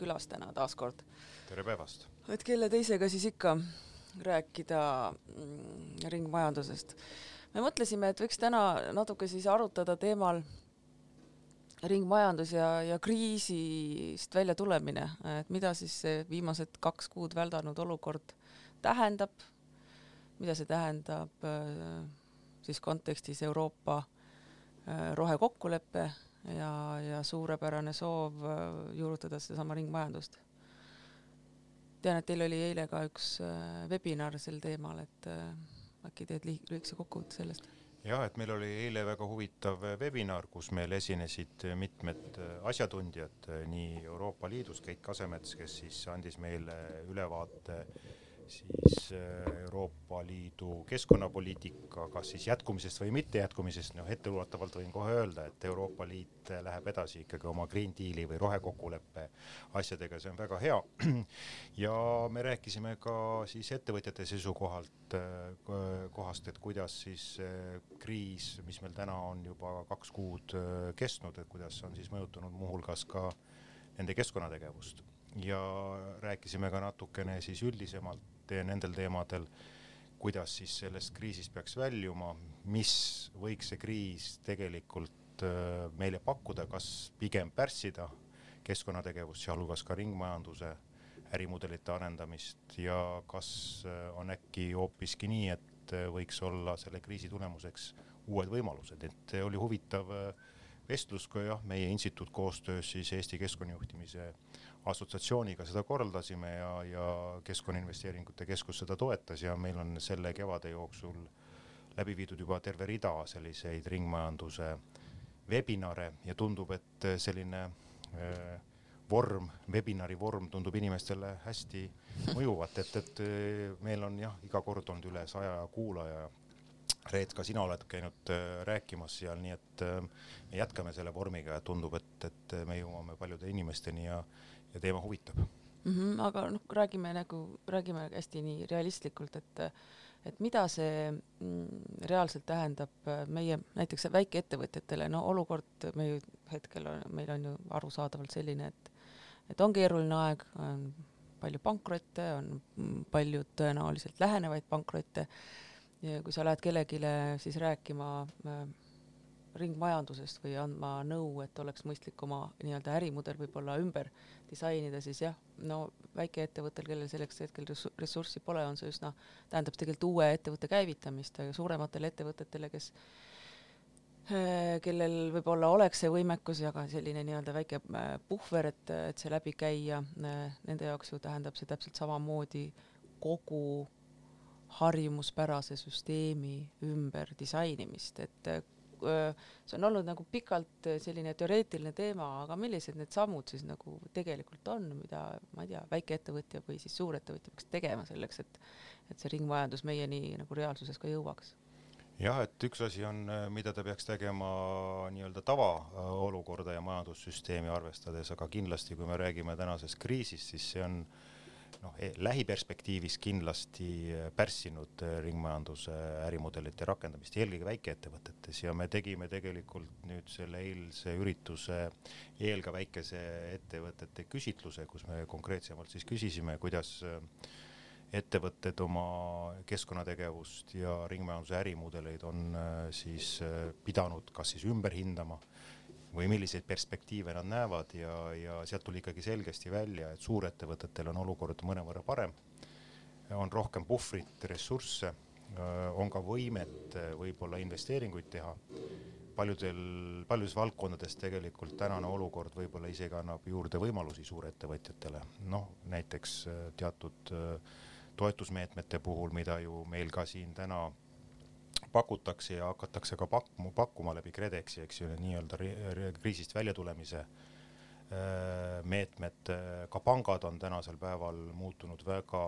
külas täna taas kord. tere päevast! et kelle teisega siis ikka rääkida mm, ringmajandusest. me mõtlesime, et võiks täna natuke siis arutada teemal ringmajandus ja, ja kriisist väljatulemine, et mida siis see viimased kaks kuud väldanud olukord tähendab, mida see tähendab äh, siis kontekstis Euroopa äh, rohekokkulepe ja, ja suurepärane soov äh, juurutada sedasama ringmajandust. tean, et teil oli eile ka üks webinar sel teemal, et äkki teed lühikese kokkuvõtte sellest jah, et meil oli eile väga huvitav webinar, kus meil esinesid mitmed asjatundjad nii Euroopa Liidus, Keit Kasemets, kes siis andis meile ülevaate siis äh, Euroopa Liidu keskkonnapoliitika, kas siis jätkumisest või mitte jätkumisest, noh etteulatuvalt võin kohe öelda, et Euroopa Liit läheb edasi ikkagi oma Green Deali või rohekokkuleppe asjadega, see on väga hea. ja me rääkisime ka siis ettevõtjate seisukohalt, äh, kohast, et kuidas siis äh, kriis, mis meil täna on juba kaks kuud kestnud, et kuidas on siis mõjutanud muuhulgas ka nende keskkonnategevust ja rääkisime ka natukene siis üldisemalt nendel teemadel, kuidas siis sellest kriisist peaks väljuma, mis võiks see kriis tegelikult äh, meile pakkuda, kas pigem pärssida keskkonnategevust, sealhulgas ka ringmajanduse ärimudelite arendamist ja kas äh, on äkki hoopiski nii, et äh, võiks olla selle kriisi tulemuseks uued võimalused, et oli huvitav vestlus ka jah, meie instituut koostöös siis Eesti Keskkonnajuhtimise assotsiatsiooniga seda korraldasime ja, ja Keskkonnainvesteeringute Keskus seda toetas ja meil on selle kevade jooksul läbi viidud juba terve rida selliseid ringmajanduse webinare ja tundub, et selline äh, vorm, webinari vorm tundub inimestele hästi mõjuvat, et, et äh, meil on jah, iga kord olnud üle saja kuulaja. Reet, ka sina oled käinud äh, rääkimas seal, nii et äh, me jätkame selle vormiga ja tundub, et, et me jõuame paljude inimesteni ja ja teema huvitab mm. -hmm, aga noh, räägime nagu, räägime hästi nii realistlikult, et et mida see mm, reaalselt tähendab äh, meie näiteks väikeettevõtjatele, no olukord me ju hetkel on, meil on ju arusaadavalt selline, et et on keeruline aeg, on palju pankrotte, on palju tõenäoliselt lähenevaid pankrotte ja kui sa lähed kellelegi siis rääkima äh, ringmajandusest või andma nõu, et oleks mõistlik oma nii-öelda ärimudel võib-olla ümber disainida, siis jah, no väikeettevõttel, kellel selleks hetkel ressurssi pole, on see üsna, tähendab tegelikult uue ettevõtte käivitamist, aga suurematele ettevõtetele, kes äh, kellel võib-olla oleks see võimekus ja ka selline nii-öelda väike äh, puhver, et, et see läbi käia, äh, nende jaoks ju tähendab see täpselt samamoodi kogu harjumuspärase süsteemi ümber disainimist, et see on olnud nagu pikalt selline teoreetiline teema, aga millised need sammud siis nagu tegelikult on, mida ma ei tea, väikeettevõtja või siis suurettevõtja peaks tegema selleks, et et see ringmajandus meieni nagu reaalsuses ka jõuaks? jah, et üks asi on, mida ta peaks tegema nii-öelda tavaolukorda ja majandussüsteemi arvestades, aga kindlasti, kui me räägime tänasest kriisist, siis see on äh, noh, e-, lähiperspektiivis kindlasti äh, pärssinud äh, ringmajanduse ärimudelite rakendamist, eelkõige väikeettevõtetes. Ja me tegime tegelikult nüüd selle eilse ürituse eel ka väikese ettevõtete küsitluse, kus me konkreetsemalt siis küsisime, kuidas ettevõtted oma keskkonnategevust ja ringmajanduse ärimudeleid on siis pidanud kas siis ümber hindama või milliseid perspektiive nad näevad ja, ja sealt tuli ikkagi selgesti välja, et suurettevõtetel on olukord mõnevõrra parem, on rohkem puhvrit, ressursse, on ka võimet võib-olla investeeringuid teha. paljudel, paljudes valdkondades tegelikult tänane olukord võib-olla isegi annab juurde võimalusi suurettevõtjatele, noh näiteks teatud toetusmeetmete puhul, mida ju meil ka siin täna pakutakse ja hakatakse ka pakkuma, pakkuma läbi KredExi, eks ju, nii-öelda kriisist väljatulemise äh, meetmed, ka pangad on tänasel päeval muutunud väga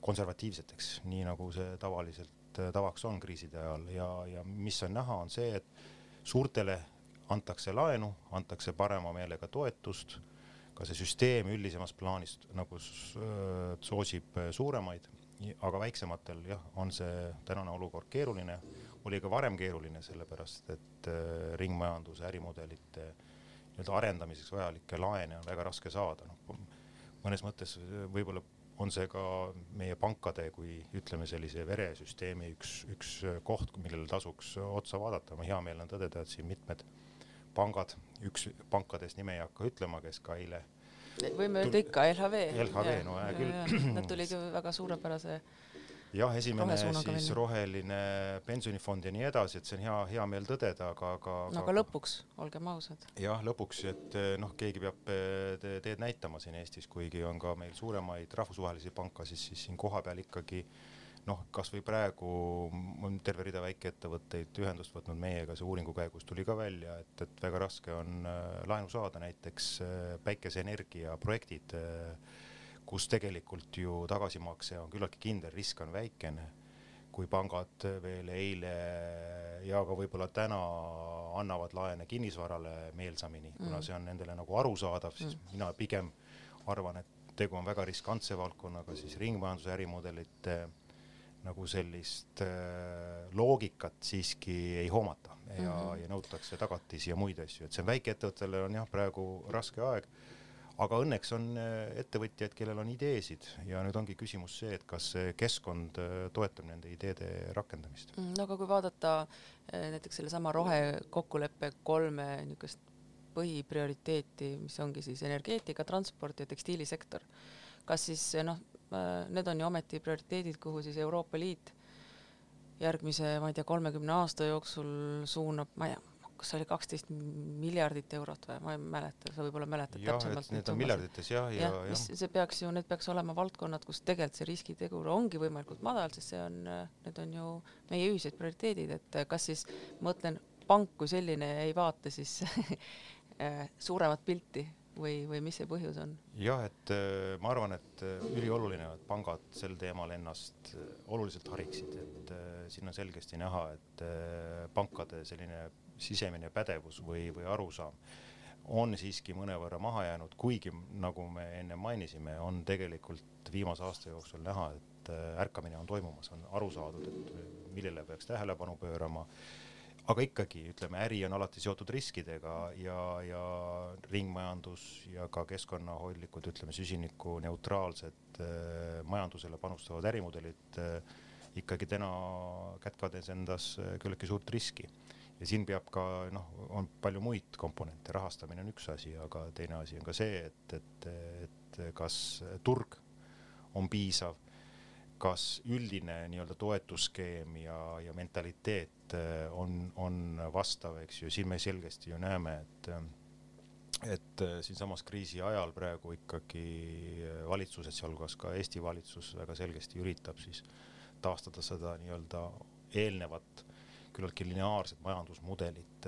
konservatiivseteks, nii nagu see tavaliselt äh, tavaks on kriiside ajal. Ja, ja mis on näha, on see, et suurtele antakse laenu, antakse parema meelega toetust, ka see süsteem üldisemas plaanis nagu äh, soosib suuremaid aga väiksematel jah, on see tänane olukord keeruline, oli ka varem keeruline, sellepärast et äh, ringmajanduse ärimudelite nii-öelda arendamiseks vajalikke laene on väga raske saada, noh mõnes mõttes võib-olla on see ka meie pankade kui ütleme sellise veresüsteemi üks, üks koht, millele tasuks otsa vaadata, ma hea meel on tõdeda, et siin mitmed pangad, üks pankadest nime ei hakka ütlema, kes ka eile võime öelda ikka LHV. LHV, no hea küll. Nad tulid ju väga suurepärase jah, esimene siis minna. roheline pensionifond ja nii edasi, et see on hea, hea meel tõdeda, aga, aga no aga lõpuks, olgem ausad. jah, lõpuks, et noh, keegi peab te teed näitama siin Eestis, kuigi on ka meil suuremaid rahvusvahelisi pankasid, siis siin kohapeal ikkagi noh, kasvõi praegu on terve rida väikeettevõtteid ühendust võtnud meiega, see uuringu käigus tuli ka välja, et, et väga raske on äh, laenu saada, näiteks äh, päikeseenergia projektid äh, kus tegelikult ju tagasimakse on küllaltki kindel, risk on väikene. kui pangad veel eile ja ka võib-olla täna annavad laene kinnisvarale meelsamini mm., kuna see on nendele nagu arusaadav, siis mm. mina pigem arvan, et tegu on väga riskantse valdkonnaga, siis ringmajanduse ärimudelite nagu sellist äh, loogikat siiski ei hoomata ja mm, -hmm. ja nõutakse tagatisi ja muid asju, et see väikeettevõttele on jah, praegu raske aeg aga õnneks on äh, ettevõtjaid, kellel on ideesid ja nüüd ongi küsimus see, et kas see keskkond äh, toetab nende ideede rakendamist. Mm, no aga kui vaadata näiteks sellesama rohekokkuleppe kolme niisugust põhiprioriteeti, mis ongi siis energeetika, transport ja tekstiilisektor, kas siis noh, need on ju ometi prioriteedid, kuhu siis Euroopa Liit järgmise, ma ei tea, kolmekümne aasta jooksul suunab, ma ei tea, kas see oli kaksteist miljardit eurot või ma ei mäleta, sa võib-olla mäletad ja, täpsemalt. Need on miljardites jah, ja, ja, ja. see peaks ju, need peaks olema valdkonnad, kus tegelikult see riskitegur ongi võimalikult madal, sest see on, need on ju meie ühised prioriteedid, et kas siis ma mõtlen, pank kui selline ei vaata siis suuremat pilti või, või mis see põhjus on? jah, et äh, ma arvan, et äh, ülioluline, et pangad sel teemal ennast äh, oluliselt hariksid, et siin on selgesti näha, et pankade selline sisemine pädevus või, või arusaam on siiski mõnevõrra maha jäänud, kuigi nagu me enne mainisime, on tegelikult viimase aasta jooksul näha, et ärkamine on toimumas, on aru saadud, et millele peaks tähelepanu pöörama aga ikkagi ütleme, äri on alati seotud riskidega ja, ja ringmajandus ja ka keskkonnahoidlikud, ütleme süsinikuneutraalsed äh, majandusele panustavad ärimudelid äh, ikkagi täna kätkevad endas äh, küllaltki suurt riski. ja siin peab ka noh, on palju muid komponente, rahastamine on üks asi, aga teine asi on ka see, et, et, et kas turg on piisav kas üldine nii-öelda toetusskeem ja, ja mentaliteet äh, on, on vastav, eks ju, siin me selgesti ju näeme, et et äh, siinsamas kriisi ajal praegu ikkagi äh, valitsused, sealhulgas ka Eesti valitsus väga selgesti üritab siis taastada seda nii-öelda eelnevat küllaltki lineaarset majandusmudelit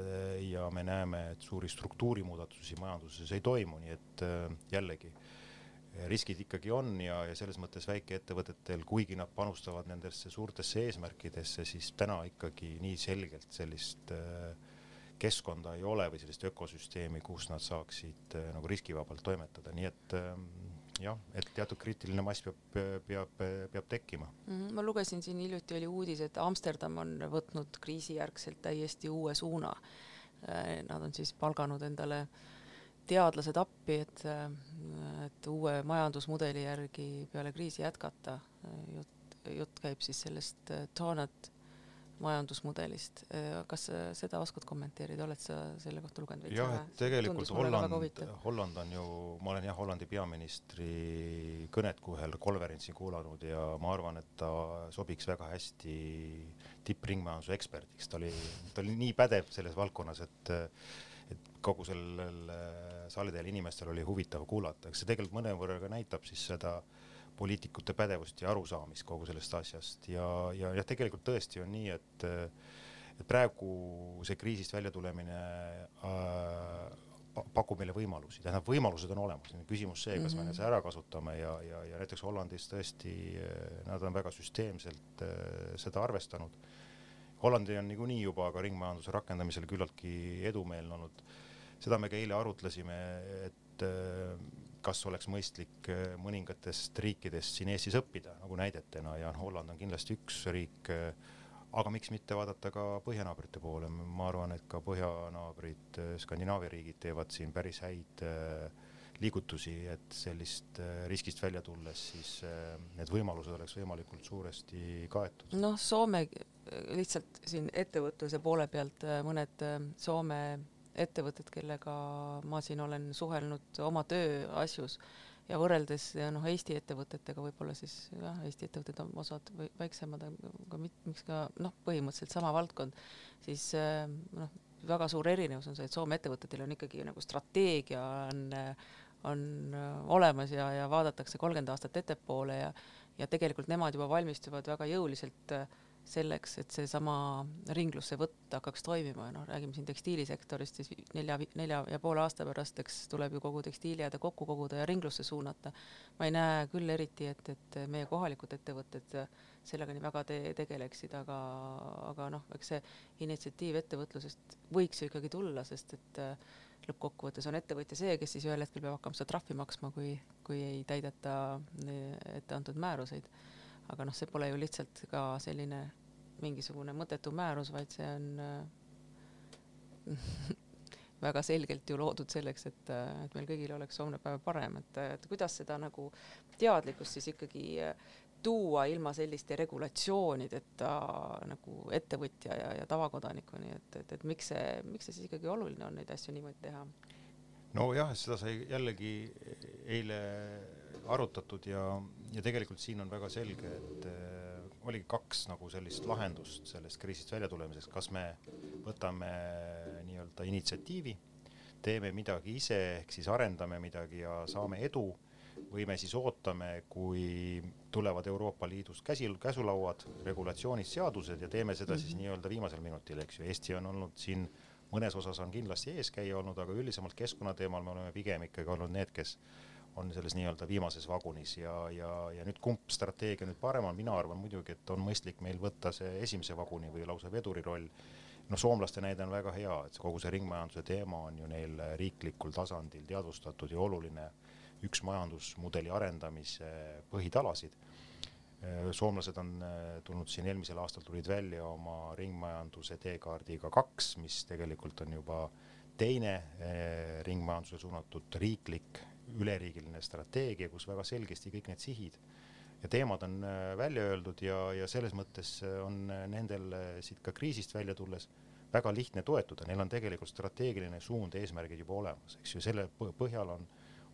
ja me näeme, et suuri struktuurimuudatusi majanduses ei toimu, nii et jällegi riskid ikkagi on ja, ja selles mõttes väikeettevõtetel, kuigi nad panustavad nendesse suurtesse eesmärkidesse, siis täna ikkagi nii selgelt sellist äh, keskkonda ei ole või sellist ökosüsteemi, kus nad saaksid äh, nagu riskivabalt toimetada, nii et ähm, jah, et teatud kriitiline mass peab, peab, peab tekkima mm. -hmm. ma lugesin siin hiljuti oli uudis, et Amsterdam on võtnud kriisijärgselt täiesti uue suuna. Äh, nad on siis palganud endale äh, teadlased appi, et, et uue majandusmudeli järgi peale kriisi jätkata. jutt, jutt käib siis sellest Donut majandusmudelist. kas sa seda oskad kommenteerida, oled sa selle kohta lugenud? jah, et tegelikult Holland, Holland on ju, ma olen jah Hollandi peaministri kõnet ühel konverentsil kuulanud ja ma arvan, et ta sobiks väga hästi tippringmajanduse eksperdiks, ta oli, ta oli nii pädev selles valdkonnas, et et kogu sellel äh, saalidel inimestel oli huvitav kuulata, eks see tegelikult mõnevõrra ka näitab siis seda poliitikute pädevust ja arusaamist kogu sellest asjast. Ja, ja jah, tegelikult tõesti on nii, et et praegu see kriisist väljatulemine äh, pakub meile võimalusi, tähendab, võimalused on olemas, küsimus see, kas mm -hmm. me need ära kasutame ja, ja, ja näiteks Hollandis tõesti äh, nad on väga süsteemselt äh, seda arvestanud Hollandi on niikuinii juba ka ringmajanduse rakendamisel küllaltki edumeelne olnud. seda me ka eile arutlesime, et äh, kas oleks mõistlik äh, mõningatest riikidest siin Eestis õppida nagu näidetena ja noh, Holland on kindlasti üks riik, äh, aga miks mitte vaadata ka põhjanaabrite poole, ma arvan, et ka põhjanaabrid, Skandinaavia riigid teevad siin päris häid liigutusi, et sellist riskist välja tulles siis need võimalused oleks võimalikult suuresti kaetud. noh, Soome lihtsalt siin ettevõtluse poole pealt mõned Soome ettevõtted, kellega ma siin olen suhelnud oma tööasjus ja võrreldes noh, Eesti ettevõtetega võib-olla siis jah, Eesti ettevõtted on osad väiksemad, aga miks ka noh, põhimõtteliselt sama valdkond, siis noh, väga suur erinevus on see, et Soome ettevõtetel on ikkagi nagu strateegia on, on olemas ja, ja vaadatakse kolmkümmend aastat ettepoole ja ja tegelikult nemad juba valmistuvad väga jõuliselt äh, selleks, et seesama ringlusse võtt hakkaks toimima noh, räägime siin tekstiilisektorist, siis nelja, nelja ja poole aasta pärast, eks tuleb ju kogu tekstiilijääde kokku koguda ja ringlusse suunata. ma ei näe küll eriti, et, et meie kohalikud ettevõtted sellega nii väga te tegeleksid, aga, aga noh, eks see initsiatiiv ettevõtlusest võiks ju ikkagi tulla, sest et lõppkokkuvõttes on ettevõtja see, kes siis ühel hetkel peab hakkama seda trahvi maksma, kui, kui ei täideta ette antud määruseid. Aga noh, see pole ju lihtsalt ka selline mingisugune mõttetu määrus, vaid see on äh, väga selgelt ju loodud selleks, et, et meil kõigil oleks homne päev parem, et, et kuidas seda nagu teadlikkust siis ikkagi äh, tuua ilma selliste regulatsioonideta nagu ettevõtja ja, ja tavakodanikuni, et, et, et miks see, miks see siis ikkagi oluline on neid asju niimoodi teha? nojah, seda sai jällegi eile arutatud ja, ja tegelikult siin on väga selge, et äh, oligi kaks nagu sellist lahendust sellest kriisist väljatulemiseks, kas me võtame nii-öelda initsiatiivi, teeme midagi ise, ehk siis arendame midagi ja saame edu või me siis ootame, kui tulevad Euroopa Liidust käsil, käsulauad, regulatsioonid, seadused ja teeme seda mm -hmm. siis nii-öelda viimasel minutil, eks ju, Eesti on olnud siin mõnes osas on kindlasti eeskäija olnud, aga üldisemalt keskkonnateemal me oleme pigem ikkagi olnud need, kes on selles nii-öelda viimases vagunis ja, ja, ja nüüd kumb strateegia nüüd parem on, mina arvan muidugi, et on mõistlik meil võtta see esimese vaguni või lausa veduri roll. noh, soomlaste näide on väga hea, et kogu see ringmajanduse teema on ju neil riiklikul tasandil teadvustatud ja oluline üks majandusmudeli arendamise põhitalasid. soomlased on tulnud siin eelmisel aastal tulid välja oma ringmajanduse teekaardiga kaks, mis tegelikult on juba teine eh, ringmajandusele suunatud riiklik üleriigiline strateegia, kus väga selgesti kõik need sihid ja teemad on äh, välja öeldud ja, ja selles mõttes äh, on äh, nendel siit ka kriisist välja tulles väga lihtne toetuda, neil on tegelikult strateegiline suund, eesmärgid juba olemas, eks ju, selle põhjal on,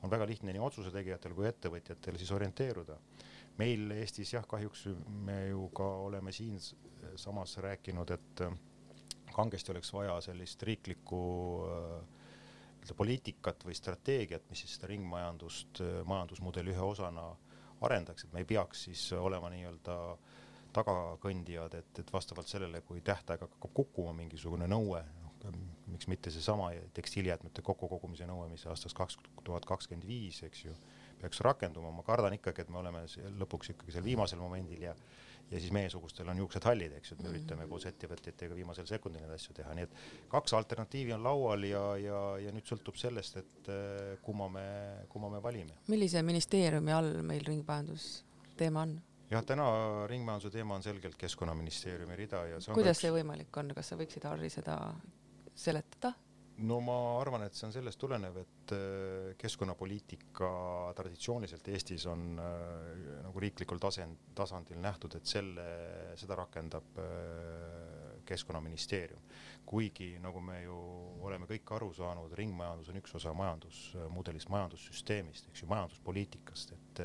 on väga lihtne nii otsuse tegijatel kui ettevõtjatel siis orienteeruda. meil Eestis jah, kahjuks me ju ka oleme siin samas rääkinud, et kangesti oleks vaja sellist riiklikku äh, nii-öelda poliitikat või strateegiat, mis siis seda ringmajandust majandusmudeli ühe osana arendaks, et me ei peaks siis olema nii-öelda tagakõndijad, et, et vastavalt sellele, kui tähtaeg hakkab kukkuma mingisugune nõue, miks mitte seesama tekstiilijäätmete kokkukogumise nõue, mis aastast kaks tuhat kakskümmend viis, eks ju, peaks rakenduma, ma kardan ikkagi, et me oleme lõpuks ikkagi seal viimasel momendil ja ja siis meiesugustel on juuksed hallid, eks ju, et me mhm. üritame koos ettevõtjatega viimasel sekundil neid asju teha, nii et kaks alternatiivi on laual ja, ja, ja nüüd sõltub sellest, et äh, kumma me, kumma me valime. millise ministeeriumi all meil ringmajandus teema on? jah, täna ringmajanduse teema on selgelt Keskkonnaministeeriumi rida ja see kuidas üks... see võimalik on, kas sa võiksid, Harri, seda seletada? no ma arvan, et see on sellest tulenev, et äh, keskkonnapoliitika traditsiooniliselt Eestis on äh, nagu riiklikul tasand, tasandil nähtud, et selle, seda rakendab äh, keskkonnaministeerium. kuigi nagu me ju oleme kõik aru saanud, ringmajandus on üks osa majandusmudelist, majandussüsteemist, eks ju, majanduspoliitikast, et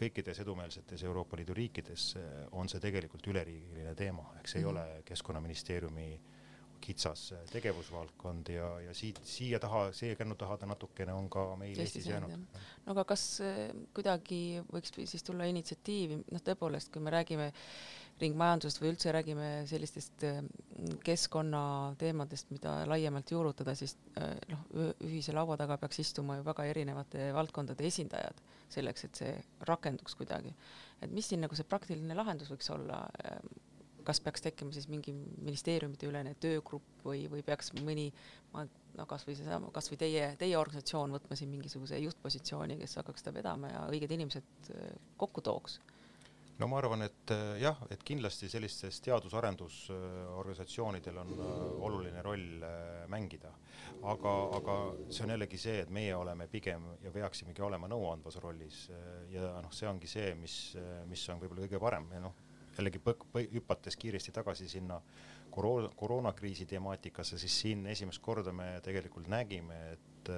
kõikides edumeelsetes Euroopa Liidu riikides on see tegelikult üleriigiline teema, ehk see ei mhm. ole keskkonnaministeeriumi äh, kitsas tegevusvaldkond ja, ja siit, siia taha, siia kännu taha ta natukene on ka meil Eestis, Eestis jäänud. no aga kas eh, kuidagi võiks siis tulla initsiatiivi, noh tõepoolest, kui me räägime ringmajandusest või üldse räägime sellistest eh, keskkonnateemadest, mida laiemalt juurutada, siis eh, noh, ühise laua taga peaks istuma ju väga erinevate valdkondade esindajad selleks, et see rakenduks kuidagi. et mis siin nagu see praktiline lahendus võiks olla kas peaks tekkima siis mingi ministeeriumite ülene töögrupp või, või peaks mõni, no kasvõi seesama, kasvõi teie, teie organisatsioon võtma siin mingisuguse juhtpositsiooni, kes hakkaks seda vedama ja õiged inimesed äh, kokku tooks? no ma arvan, et äh, jah, et kindlasti sellistes teadus-arendusorganisatsioonidel on äh, oluline roll mängida, aga, aga see on jällegi see, et meie oleme pigem ja peaksimegi olema nõuandvas rollis ja noh, see ongi see, mis, mis on võib-olla kõige parem ja noh, jällegi hüpates kiiresti tagasi sinna koroona, koroonakriisi temaatikasse, siis siin esimest korda me tegelikult nägime, et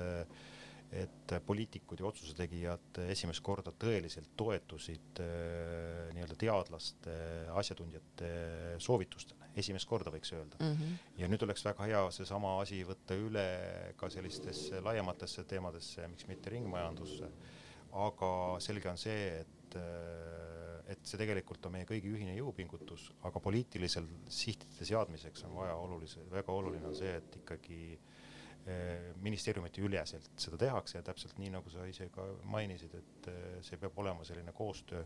et poliitikud ja otsuse tegijad esimest korda tõeliselt toetusid äh, nii-öelda teadlaste, asjatundjate soovitustele, esimest korda võiks öelda mm. -hmm. ja nüüd oleks väga hea seesama asi võtta üle ka sellistesse laiematesse teemadesse, miks mitte ringmajandusse. aga selge on see, et äh, et see tegelikult on meie kõigi ühine jõupingutus, aga poliitilisel sihtide seadmiseks on vaja olulise, väga oluline on see, et ikkagi Eh, ministeeriumite üleselt seda tehakse ja täpselt nii, nagu sa ise ka mainisid, et eh, see peab olema selline koostöö,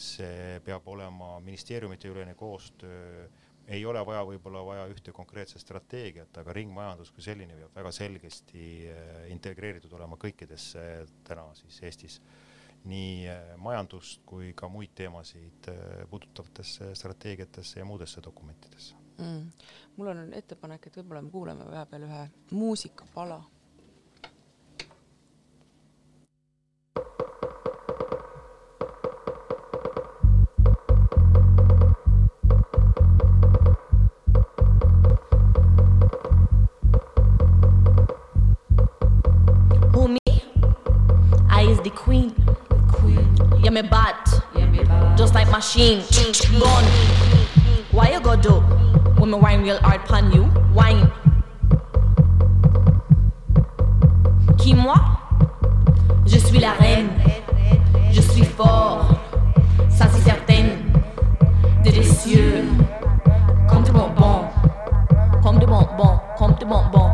see peab olema ministeeriumite ülene koostöö, ei ole vaja võib-olla vaja ühte konkreetset strateegiat, aga ringmajandus kui selline peab väga selgesti eh, integreeritud olema kõikidesse täna siis Eestis nii majandust kui ka muid teemasid puudutavatesse strateegiatesse ja muudesse dokumentidesse. Mm.. mul on ettepanek, et võib-olla me kuulame vahepeal ühe muusikapala me bad. Yeah. Just like machine. Gone. Why you go do? When me wine real hard pan you, wine. Qui moi? Je suis la reine. Je suis fort. Ça c'est certain. Délicieux. Comme de bonbons. Comme de bonbons. Comme de bonbons.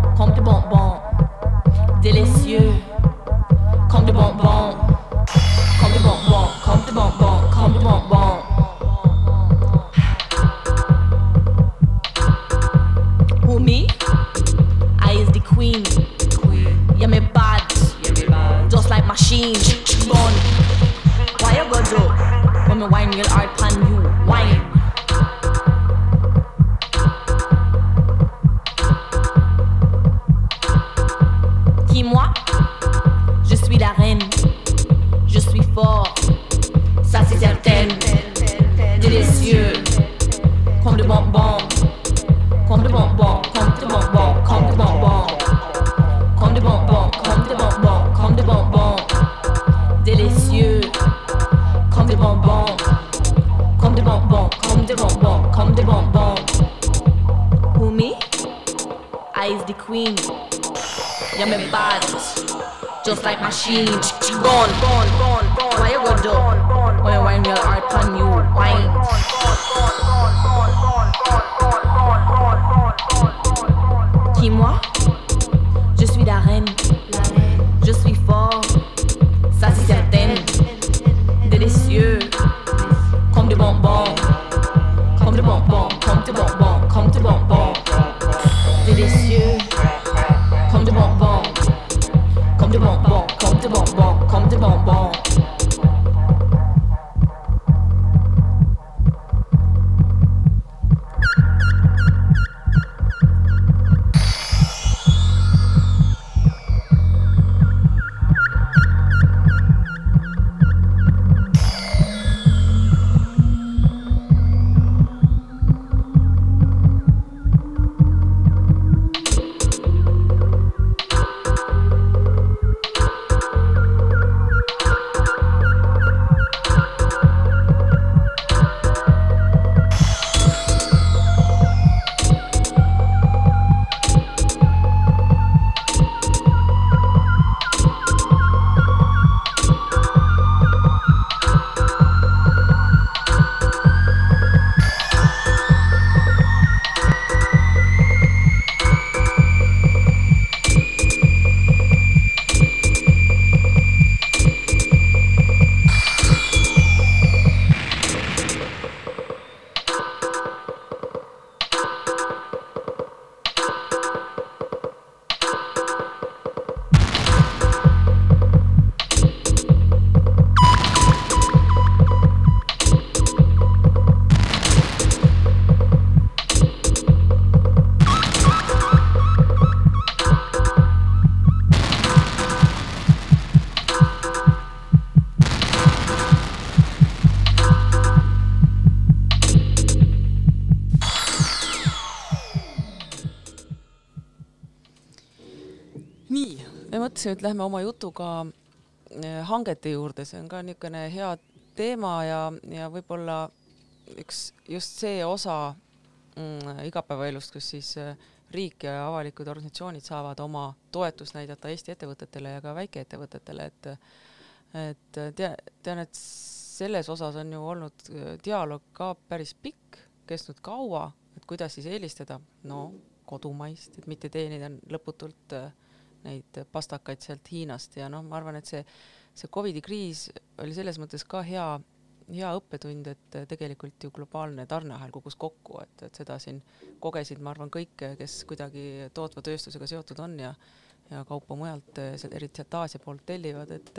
Mõtlesime, et lähme oma jutuga eh, hangete juurde, see on ka niisugune hea teema ja, ja võib-olla üks just see osa mm, igapäevaelust, kus siis äh, riik ja avalikud organisatsioonid saavad oma toetust näidata Eesti ettevõtetele ja ka väikeettevõtetele, et et tea, tean, et selles osas on ju olnud äh, dialoog ka päris pikk, kestnud kaua, et kuidas siis eelistada, no kodumaist, et mitte teenida lõputult äh, neid pastakaid sealt Hiinast ja noh, ma arvan, et see, see Covidi kriis oli selles mõttes ka hea, hea õppetund, et tegelikult ju globaalne tarneahel kukkus kokku, et, et seda siin kogesid, ma arvan, kõik, kes kuidagi tootva tööstusega seotud on ja ja kaupa mujalt, eriti sealt Aasia poolt tellivad, et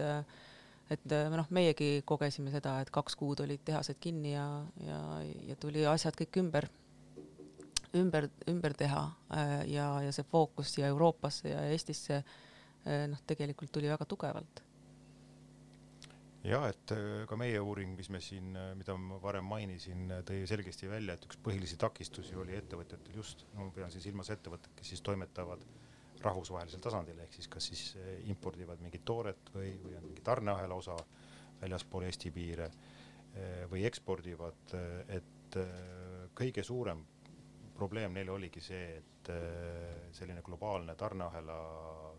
et noh, meiegi kogesime seda, et kaks kuud olid tehased kinni ja, ja, ja tuli asjad kõik ümber, ümber, ümber teha ja, ja see fookus siia Euroopasse ja Eestisse noh, tegelikult tuli väga tugevalt. Ja et äh, ka meie uuring, mis me siin, äh, mida ma varem mainisin, äh, tõi selgesti välja, et üks põhilisi takistusi oli ettevõtetel just, no ma pean siis silmas ettevõtted, kes siis toimetavad rahvusvahelisel tasandil, ehk siis kas siis impordivad mingit tooret või, või on mingi tarneahela osa väljaspool Eesti piire või ekspordivad, et kõige suurem probleem neil oligi see, et selline globaalne tarneahela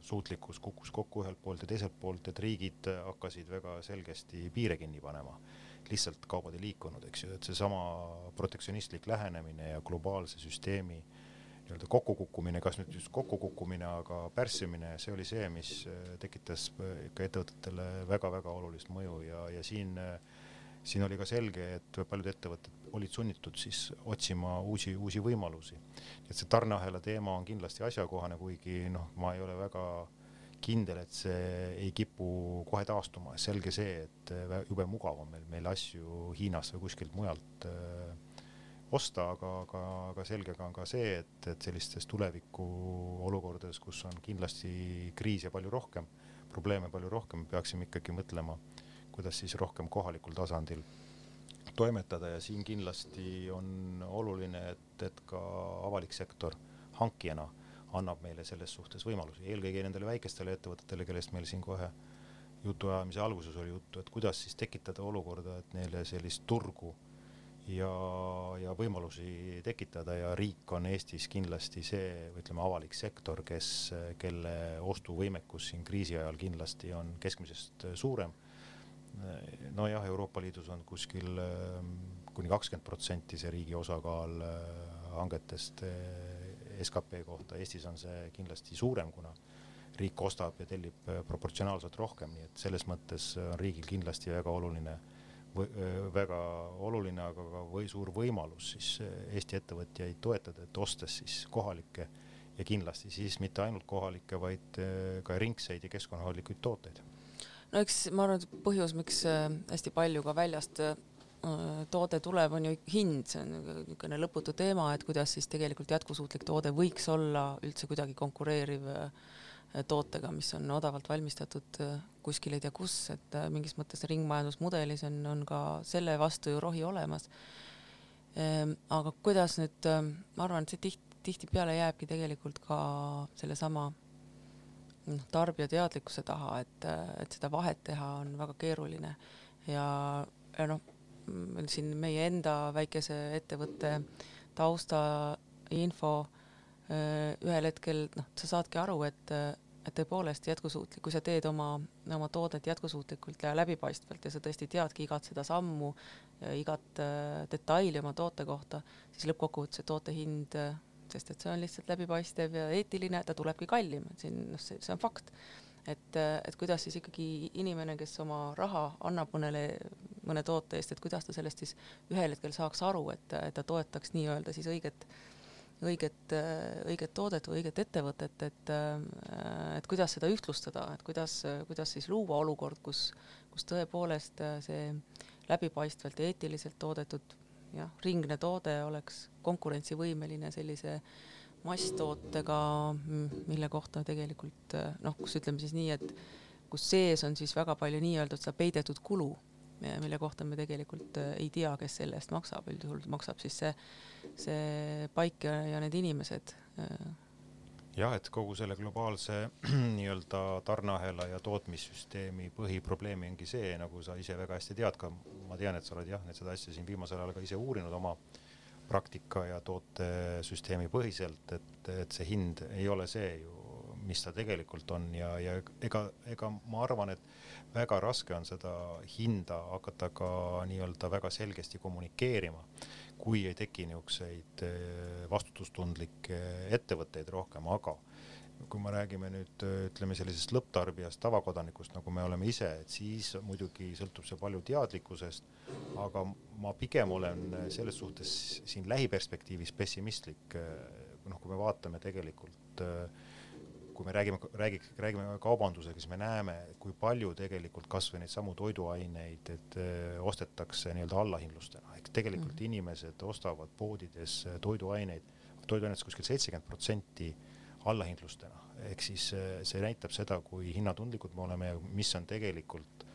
suutlikkus kukkus kokku ühelt poolt ja teiselt poolt, et riigid hakkasid väga selgesti piire kinni panema. lihtsalt kaubad ei liikunud, eks ju, et seesama protektsionistlik lähenemine ja globaalse süsteemi nii-öelda kokkukukkumine, kas nüüd just kokkukukkumine, aga pärssimine, see oli see, mis tekitas ikka ettevõtetele väga-väga olulist mõju ja, ja siin siin oli ka selge, et paljud ettevõtted olid sunnitud siis otsima uusi, uusi võimalusi. Et see tarneahela teema on kindlasti asjakohane, kuigi noh, ma ei ole väga kindel, et see ei kipu kohe taastuma, selge see, et äh, jube mugav on meil, meil asju Hiinast või kuskilt mujalt öö, äh, osta, aga, aga, aga selge ka on ka see, et, et sellistes tuleviku olukordades, kus on kindlasti kriise palju rohkem, probleeme palju rohkem, peaksime ikkagi mõtlema, kuidas siis rohkem kohalikul tasandil toimetada ja siin kindlasti on oluline, et, et ka avalik sektor hankijana annab meile selles suhtes võimalusi, eelkõige nendele väikestele ettevõtetele, kellest meil siin kohe jutuajamise alguses oli juttu, et kuidas siis tekitada olukorda, et neile sellist turgu ja, ja võimalusi tekitada. Ja riik on Eestis kindlasti see, ütleme, avalik sektor, kes, kelle ostuvõimekus siin kriisi ajal kindlasti on keskmisest suurem nojah, Euroopa Liidus on kuskil ähm, kuni kakskümmend protsenti see riigi osakaal äh, hangetest äh, skp kohta, Eestis on see kindlasti suurem, kuna riik ostab ja tellib proportsionaalselt rohkem, nii et selles mõttes on riigil kindlasti väga oluline, väga oluline, aga ka või suur võimalus siis Eesti ettevõtjaid toetada, et ostes siis kohalikke ja kindlasti siis mitte ainult kohalikke, vaid ka ringseid ja keskkonnahoidlikuid tooteid no eks ma arvan, et põhjus, miks äh, hästi palju ka väljast äh, toode tuleb, on ju hind, see on niisugune lõputu teema, et kuidas siis tegelikult jätkusuutlik toode võiks olla üldse kuidagi konkureeriv äh, tootega, mis on odavalt valmistatud kuskil ei tea kus, et mingis mõttes ringmajandusmudelis on, on ka selle vastu ju rohi olemas. Ehm, aga kuidas nüüd, ma arvan, et see tihti, tihtipeale jääbki tegelikult ka sellesama noh, tarbija teadlikkuse taha, et, et seda vahet teha on väga keeruline. Ja, ja noh, siin meie enda väikese ettevõtte taustainfo ühel hetkel noh, sa saadki aru, et, et tõepoolest jätkusuutlik, kui sa teed oma, oma toodet jätkusuutlikult ja läbipaistvalt ja sa tõesti teadki igat seda sammu, igat detaili oma toote kohta, siis lõppkokkuvõttes see toote hind sest et see on lihtsalt läbipaistev ja eetiline, ta tulebki kallim, siin noh, see, see on fakt. et, et kuidas siis ikkagi inimene, kes oma raha annab mõnele, mõne toote eest, et kuidas ta sellest siis ühel hetkel saaks aru, et ta toetaks nii-öelda siis õiget, õiget, õiget toodet või õiget ettevõtet, et, et kuidas seda ühtlustada, et kuidas, kuidas siis luua olukord, kus, kus tõepoolest see läbipaistvalt ja eetiliselt toodetud jah, ringne toode oleks konkurentsivõimeline sellise masstootega, mille kohta tegelikult noh, kus ütleme siis nii, et kus sees on siis väga palju nii-öelda seda peidetud kulu, mille kohta me tegelikult äh, ei tea, kes selle eest maksab, üldjuhul maksab siis see, see paik ja, ja need inimesed. Jah, et kogu selle globaalse nii-öelda tarneahela ja tootmissüsteemi põhiprobleem ongi see, nagu sa ise väga hästi tead ka, ma tean, et sa oled jah, seda asja siin viimasel ajal ka ise uurinud oma praktika ja tootesüsteemi põhiselt, et, et see hind ei ole see ju, mis ta tegelikult on ja, ja ega, ega ma arvan, et väga raske on seda hinda hakata ka nii-öelda väga selgesti kommunikeerima kui ei teki niisuguseid eh, vastutustundlikke ettevõtteid rohkem, aga kui me räägime nüüd ütleme sellisest lõpptarbijast, tavakodanikust, nagu me oleme ise, et siis muidugi sõltub see palju teadlikkusest, aga ma pigem olen selles suhtes siin lähiperspektiivis pessimistlik. noh, kui me vaatame tegelikult äh, kui me räägime, räägiks, räägime kaubandusega, siis me näeme, kui palju tegelikult kasvõi neid samu toiduaineid, et öö, ostetakse nii-öelda allahindlustena, ehk tegelikult mm -hmm. inimesed ostavad poodides toiduaineid, toiduainetes kuskil seitsekümmend protsenti allahindlustena, ehk siis see näitab seda, kui hinnatundlikud me oleme ja mis on tegelikult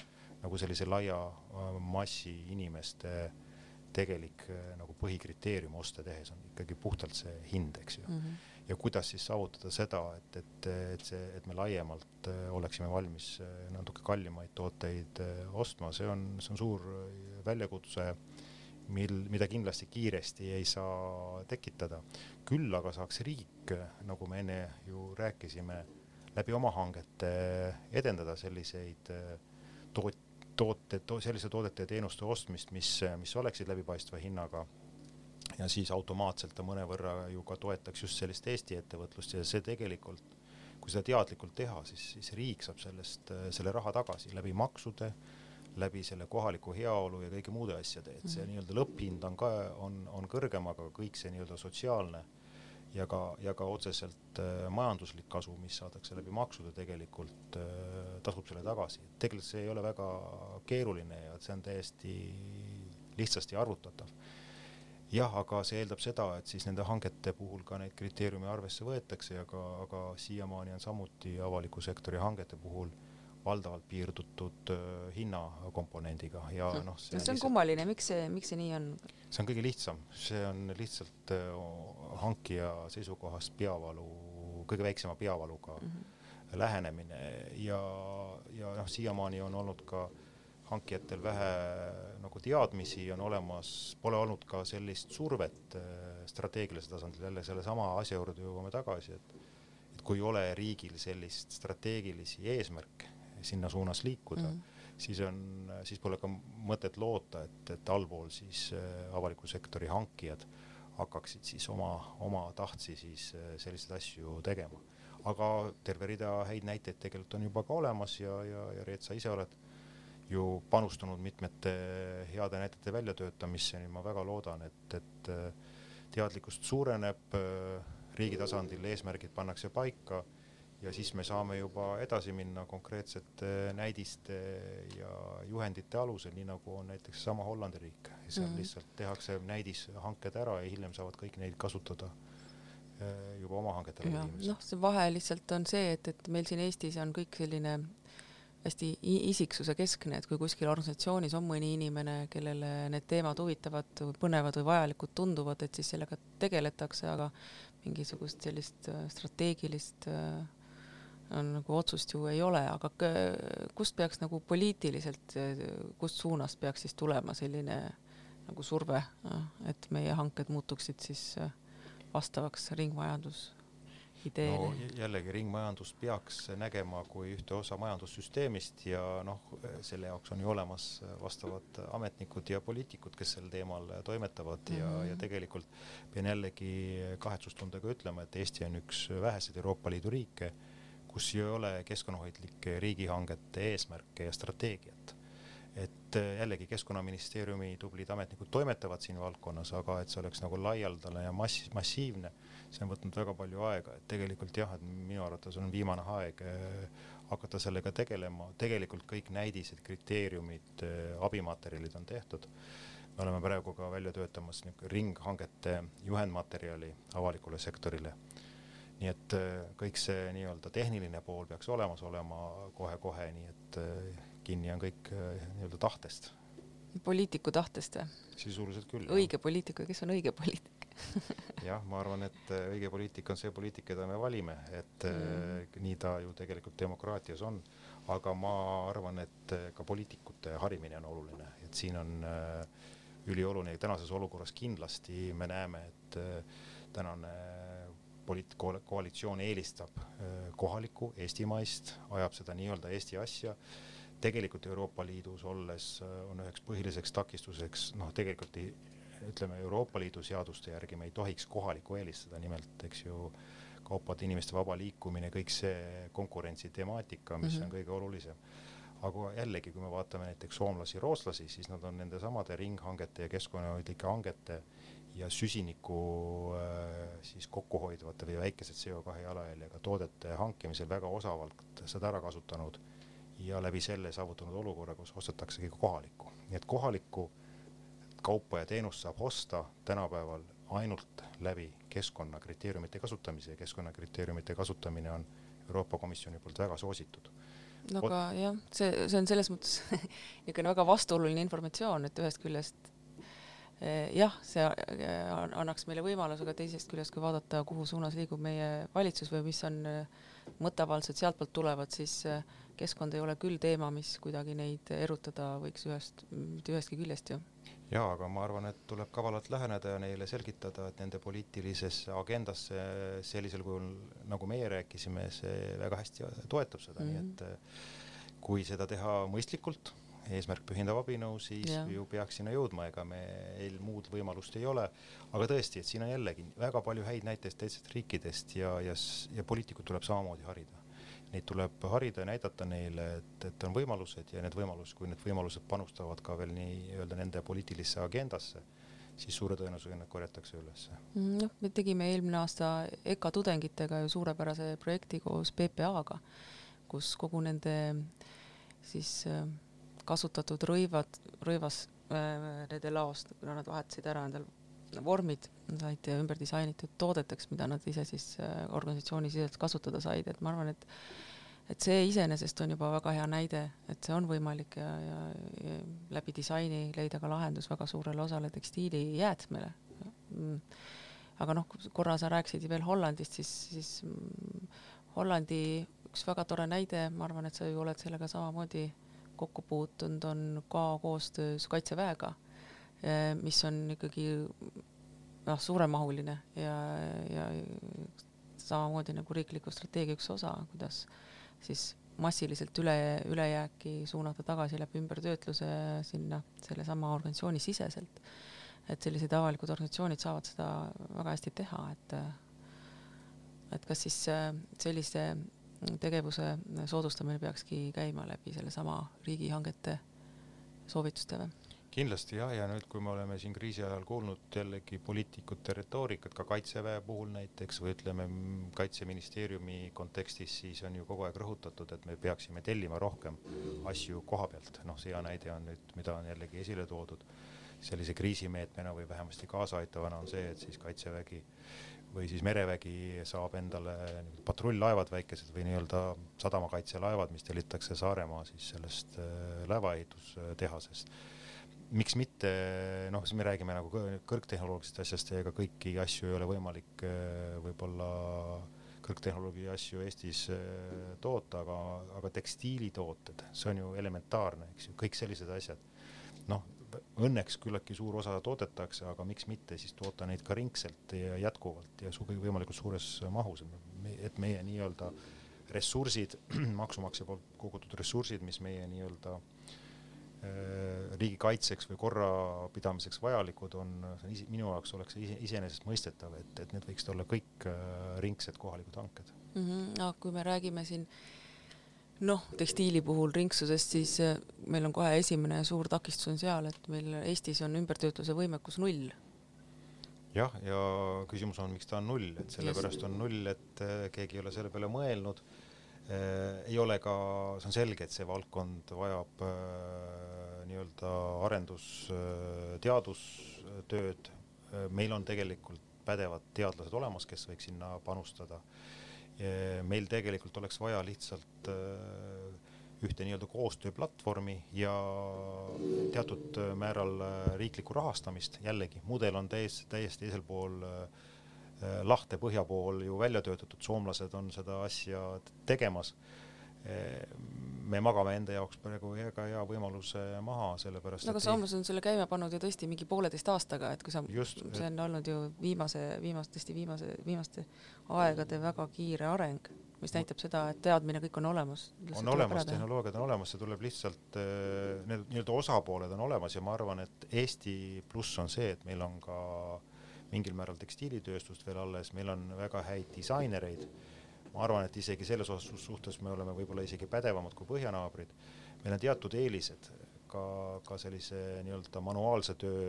nagu sellise laia massi inimeste tegelik nagu põhikriteerium oste tehes on ikkagi puhtalt see hind, eks ju mm. -hmm ja kuidas siis saavutada seda, et, et, et see, et me laiemalt äh, oleksime valmis äh, natuke kallimaid tooteid äh, ostma, see on, see on suur väljakutse, mil, mida kindlasti kiiresti ei saa tekitada. küll aga saaks riik, nagu me enne ju rääkisime, läbi oma hangete edendada selliseid toot-, toote to,, selliste toodete ja teenuste ostmist, mis, mis oleksid läbipaistva hinnaga ja siis automaatselt ta mõnevõrra ju ka toetaks just sellist Eesti ettevõtlust ja see tegelikult, kui seda teadlikult teha, siis, siis riik saab sellest selle raha tagasi läbi maksude, läbi selle kohaliku heaolu ja kõigi muude asjade, et see mhm. nii-öelda lõpphind on ka, on, on kõrgem, aga kõik see nii-öelda sotsiaalne ja ka, ja ka otseselt äh, majanduslik kasu, mis saadakse läbi maksude, tegelikult äh, tasub selle tagasi. tegelikult see ei ole väga keeruline ja see on täiesti lihtsasti arvutatav jah, aga see eeldab seda, et siis nende hangete puhul ka neid kriteeriume arvesse võetakse, aga, aga siiamaani on samuti avaliku sektori hangete puhul valdavalt piirdutud äh, hinnakomponendiga ja noh. see on, see on kummaline, miks see, miks see nii on? see on kõige lihtsam, see on lihtsalt äh, hankija seisukohast peavalu, kõige väiksema peavaluga mm -hmm. lähenemine ja, ja noh, siiamaani on olnud ka äh, hankijatel vähe nagu teadmisi on olemas, pole olnud ka sellist survet äh, strateegilisel tasandil, jälle sellesama asja juurde jõuame tagasi, et et kui ei ole riigil sellist strateegilisi eesmärke sinna suunas liikuda mm, -hmm. siis on, siis pole ka mõtet loota, et, et allpool siis äh, avaliku sektori hankijad hakkaksid siis oma, oma tahtsi siis äh, selliseid asju tegema. aga terve rida häid näiteid tegelikult on juba ka olemas ja, ja, ja Reet, sa ise oled ju panustanud mitmete heade näidete väljatöötamisse, nii ma väga loodan, et, et äh, teadlikkust suureneb, äh, riigi tasandil eesmärgid pannakse paika ja siis me saame juba edasi minna konkreetsete näidiste ja juhendite alusel, nii nagu on näiteks sama Hollandi riik. seal mm -hmm. lihtsalt tehakse näidishanked ära ja hiljem saavad kõik neid kasutada äh, juba oma hangetele noh, see vahe lihtsalt on see, et, et meil siin Eestis on kõik selline hästi isiksuse keskne, et kui kuskil organisatsioonis on mõni inimene, kellele need teemad huvitavad, põnevad või vajalikud tunduvad, et siis sellega tegeletakse, aga mingisugust sellist äh, strateegilist äh, on nagu otsust ju ei ole, aga kust peaks nagu poliitiliselt, kust suunast peaks siis tulema selline nagu surve, äh, et meie hanked muutuksid siis vastavaks ringmajandus ideele no,? jällegi ringmajandust peaks nägema kui ühte osa majandussüsteemist ja noh, selle jaoks on ju olemas vastavad ametnikud ja poliitikud, kes sel teemal toimetavad mm -hmm. ja, ja mhm. tegelikult pean jällegi kahetsustundega ütlema, et Eesti on üks väheseid Euroopa Liidu riike, kus ei ole keskkonnahoidlike riigihangete eesmärke ja strateegiat et jällegi Keskkonnaministeeriumi tublid ametnikud toimetavad siin valdkonnas, aga et see oleks nagu laialdane ja mass, massiivne see on võtnud väga palju aega, et tegelikult jah, et minu arvates on viimane aeg äh, hakata sellega tegelema, tegelikult kõik näidised, kriteeriumid, äh, abimaterjalid on tehtud. me oleme praegu ka välja töötamas ringhangete juhendmaterjali avalikule sektorile. nii et kõik see nii-öelda tehniline pool peaks olemas olema kohe-kohe, nii et kinni on kõik nii-öelda tahtest. poliitiku tahtest või? sisuliselt küll. õige poliitik või kes on õige poliitik? jah, ma arvan, et äh, õige poliitika on see poliitika, keda me valime, et mm. nii ta ju tegelikult demokraatias on. aga ma arvan, et ka poliitikute harimine on oluline, et siin on ülioluline tänases olukorras kindlasti me näeme, et tänane poliit-, koalitsioon eelistab kohalikku eestimaist, ajab seda nii-öelda Eesti asja tegelikult Euroopa Liidus olles on üheks põhiliseks takistuseks noh, tegelikult ei, ütleme Euroopa Liidu seaduste järgi me ei tohiks kohalikku eelistada, nimelt eks ju kaupade, inimeste vaba liikumine, kõik see konkurentsi temaatika, mis mm -hmm. on kõige olulisem. aga jällegi, kui me vaatame näiteks soomlasi, rootslasi, siis nad on nendesamade ringhangete ja keskkonnahoidlike hangete ja süsiniku äh, siis kokku hoidvate või väikese CO2 jalajäljega toodete hankimisel väga osavalt seda ära kasutanud ja läbi selle saavutanud olukorra, kus ostetaksegi kohalikku. nii et kohalikku kaupa ja teenust saab osta tänapäeval ainult läbi keskkonnakriteeriumite kasutamise ja keskkonnakriteeriumite kasutamine on Euroopa Komisjoni poolt väga soositud. no aga jah, see, see on selles mõttes niisugune väga vastuoluline informatsioon, et ühest küljest eh, jah, see eh, annaks meile võimaluse, aga teisest küljest, kui vaadata, kuhu suunas liigub meie valitsus või mis on eh, mõtteavaldused sealtpoolt tulevad, siis keskkond ei ole küll teema, mis kuidagi neid erutada võiks ühest, mitte ühestki küljest ju jaa, aga ma arvan, et tuleb kavalalt läheneda ja neile selgitada, et nende poliitilisesse agendasse sellisel kujul, nagu meie rääkisime, see väga hästi toetab seda mm, -hmm. nii et eh, kui seda teha mõistlikult, eesmärk pühindab abinõu, siis ja. ju peaks sinna jõudma, ega meil muud võimalust ei ole. aga tõesti, et siin on jällegi väga palju häid näiteid teistest riikidest ja, ja, ja poliitikud tuleb samamoodi harida neid tuleb harida ja näidata neile, et, et on võimalused ja need võimalused, kui need võimalused panustavad ka veel nii-öelda nende poliitilisse agendasse, siis suure tõenäosusega need korjatakse ülesse. Mm, noh, me tegime eelmine aasta EKA tudengitega ju suurepärase projekti koos PPA-ga, kus kogu nende siis äh, kasutatud rõivad, rõivas äh, nende laost, kuna nad vahetasid ära endal vormid said ümber disainitud toodeteks, mida nad ise siis äh, organisatsiooni siseselt kasutada said, et ma arvan, et et see iseenesest on juba väga hea näide, et see on võimalik ja, ja, ja läbi disaini leida ka lahendus väga suurele osale tekstiilijäätmele. Aga noh, korra sa rääkisid veel Hollandist, siis, siis mm, Hollandi üks väga tore näide, ma arvan, et sa ju oled sellega samamoodi kokku puutunud, on ka koostöös Kaitseväega mis on ikkagi noh, suuremahuline ja, ja samamoodi nagu riikliku strateegia üks osa, kuidas siis massiliselt üle, ülejääki suunata tagasi läbi ümbertöötluse sinna sellesama organisatsiooni siseselt. et sellised avalikud organisatsioonid saavad seda väga hästi teha, et et kas siis äh, sellise tegevuse soodustamine peakski käima läbi sellesama riigihangete soovituste või? Kindlasti jah, ja nüüd, kui me oleme siin kriisi ajal kuulnud jällegi poliitikute retoorikat ka kaitseväe puhul näiteks või ütleme kaitseministeeriumi kontekstis, siis on ju kogu aeg rõhutatud, et me peaksime tellima rohkem asju koha pealt, noh, see hea näide on nüüd, mida on jällegi esile toodud. Sellise kriisimeetmena või vähemasti kaasaaitavana on see, et siis kaitsevägi või siis merevägi saab endale patrull-laevad väikesed või nii-öelda sadamakaitselaevad, mis tellitakse Saaremaa siis sellest äh, laevaehitustehasest miks mitte, noh, siis me räägime nagu kõrgtehnoloogilisest asjast ja ega kõiki asju ei ole võimalik äh, võib-olla kõrgtehnoloogia asju Eestis äh, toota, aga, aga tekstiilitooted, see on ju elementaarne, eks ju, kõik sellised asjad. noh, õnneks küllaltki suur osa toodetakse, aga miks mitte siis toota neid ka ringselt ja jätkuvalt ja su võimalikult suures mahus, et meie nii-öelda ressursid, maksumaksja poolt kogutud ressursid, mis meie nii-öelda äh, Äh, riigikaitseks või korrapidamiseks vajalikud on, see on minu jaoks oleks ise, iseenesestmõistetav, et, et need võiksid olla kõik äh, ringsed kohalikud hanked mm. -hmm. no kui me räägime siin noh, tekstiili puhul ringsusest, siis äh, meil on kohe esimene suur takistus on seal, et meil Eestis on ümbertöötluse võimekus null. jah, ja küsimus on, miks ta on null, et sellepärast on null, et keegi ei ole selle peale mõelnud ei ole ka, see on selge, et see valdkond vajab nii-öelda arendus- äh,, teadustööd. Äh, meil on tegelikult pädevad teadlased olemas, kes võiks sinna panustada. meil tegelikult oleks vaja lihtsalt äh, ühte nii-öelda koostööplatvormi ja teatud määral riiklikku rahastamist, jällegi mudel on täiesti, täiesti teisel pool lahte põhja pool ju välja töötatud, soomlased on seda asja tegemas me magame enda jaoks praegu väga hea võimaluse maha, sellepärast no aga soomlased on selle käima pannud ju tõesti mingi pooleteist aastaga, et kui sa, see on olnud ju viimase, viimast, tõesti viimase, viimaste aegade väga kiire areng, mis näitab seda, et teadmine kõik on olemas. on olemas, tehnoloogiad on olemas, see tuleb lihtsalt, need nii-öelda osapooled on olemas ja ma arvan, et Eesti pluss on see, et meil on ka mingil määral tekstiilitööstust veel alles, meil on väga häid disainereid ma arvan, et isegi selles osas suhtes me oleme võib-olla isegi pädevamad kui põhjanaabrid. meil on teatud eelised ka, ka sellise nii-öelda manuaalse töö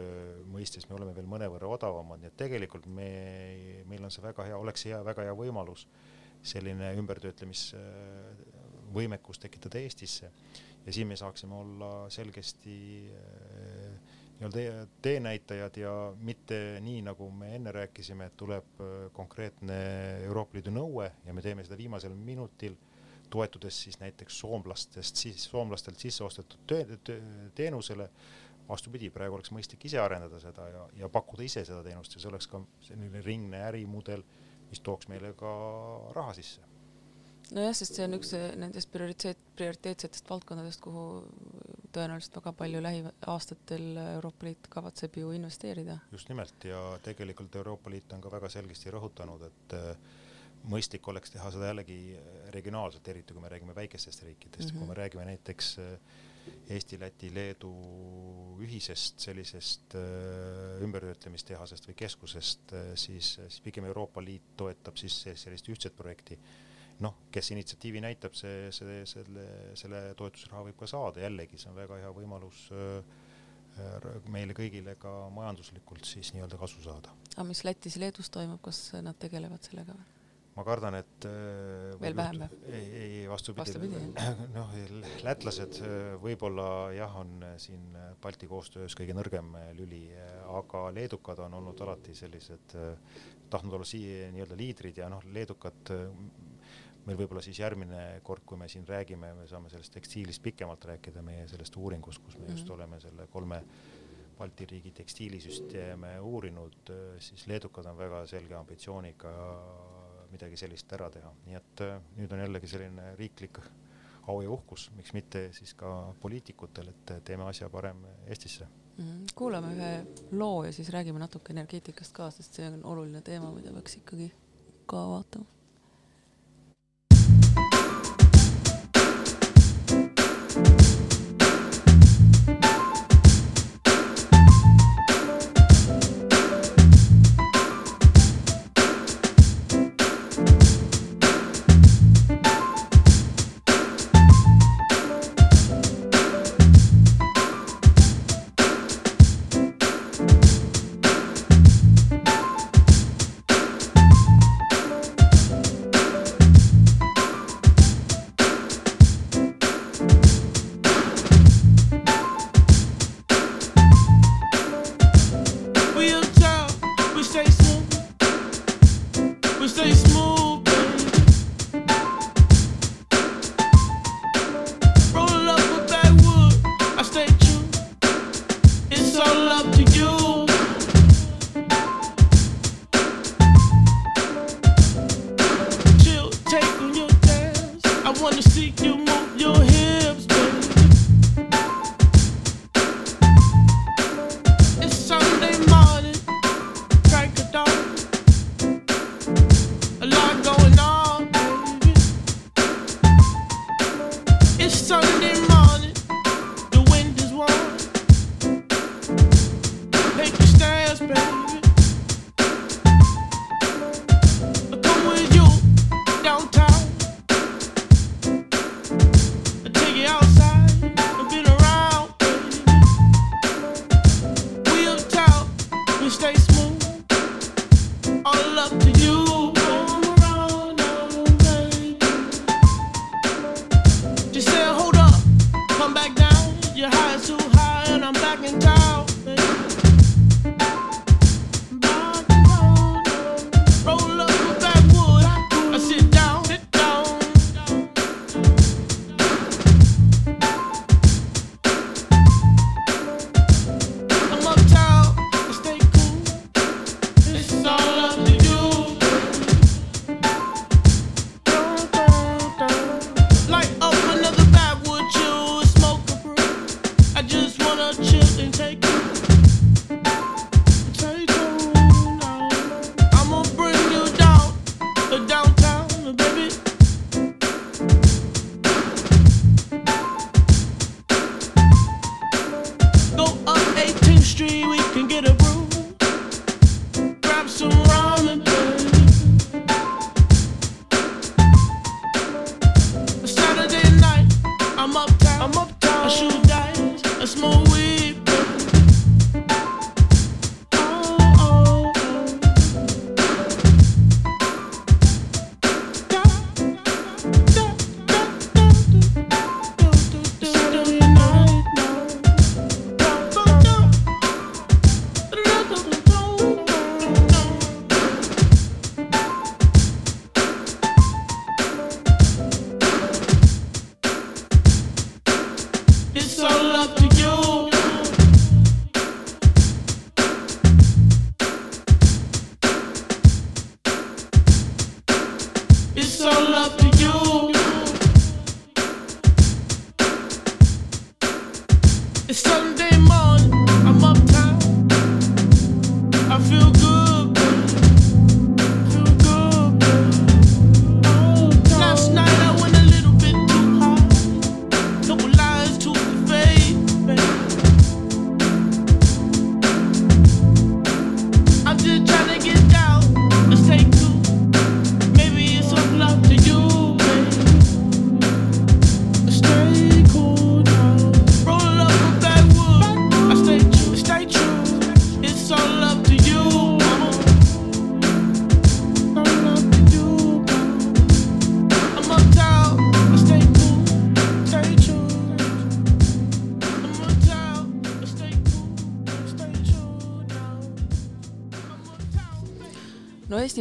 mõistes me oleme veel mõnevõrra odavamad, nii et tegelikult me, meil on see väga hea, oleks hea, väga hea võimalus selline ümbertöötlemisvõimekus tekitada Eestisse ja siin me saaksime olla selgesti äh, nii-öelda teenäitajad ja mitte nii, nagu me enne rääkisime, et tuleb äh, konkreetne Euroopa Liidu nõue ja me teeme seda viimasel minutil, toetudes siis näiteks soomlastest, siis soomlastelt sisse ostetud teenusele. vastupidi, praegu oleks mõistlik ise arendada seda ja, ja pakkuda ise seda teenust ja see oleks ka selline ringne ärimudel, mis tooks meile ka raha sisse nojah, sest see on üks nendest prioriteet, prioriteetsetest valdkondadest, kuhu tõenäoliselt väga palju lähiaastatel Euroopa Liit kavatseb ju investeerida. just nimelt ja tegelikult Euroopa Liit on ka väga selgesti rõhutanud, et äh, mõistlik oleks teha seda jällegi regionaalselt, eriti kui me räägime väikestest riikidest mm, -hmm. kui me räägime näiteks äh, Eesti, Läti, Leedu ühisest sellisest äh, ümbertöötlemistehasest või keskusest, siis, siis pigem Euroopa Liit toetab siis sellist ühtset projekti noh, kes initsiatiivi näitab, see, see, selle, selle toetusraha võib ka saada, jällegi see on väga hea võimalus äh, meile kõigile ka majanduslikult siis nii-öelda kasu saada. aga mis Lätis ja Leedus toimub, kas nad tegelevad sellega või? ma kardan, et äh, veel vähem või? ei, ei vastupidi, vastupidi., noh, lätlased võib-olla jah, on siin Balti koostöös kõige nõrgem lüli, aga leedukad on olnud alati sellised, tahtnud olla siia nii-öelda liidrid ja noh, leedukad meil võib-olla siis järgmine kord, kui me siin räägime, me saame sellest tekstiilist pikemalt rääkida, meie sellest uuringust, kus me just mm -hmm. oleme selle kolme Balti riigi tekstiilisüsteeme uurinud, siis leedukad on väga selge ambitsiooniga midagi sellist ära teha, nii et äh, nüüd on jällegi selline riiklik au ja uhkus, miks mitte siis ka poliitikutel, et teeme asja parem Eestisse mm. -hmm. kuulame ühe loo ja siis räägime natuke energeetikast ka, sest see on oluline teema, mida peaks ikkagi ka vaatama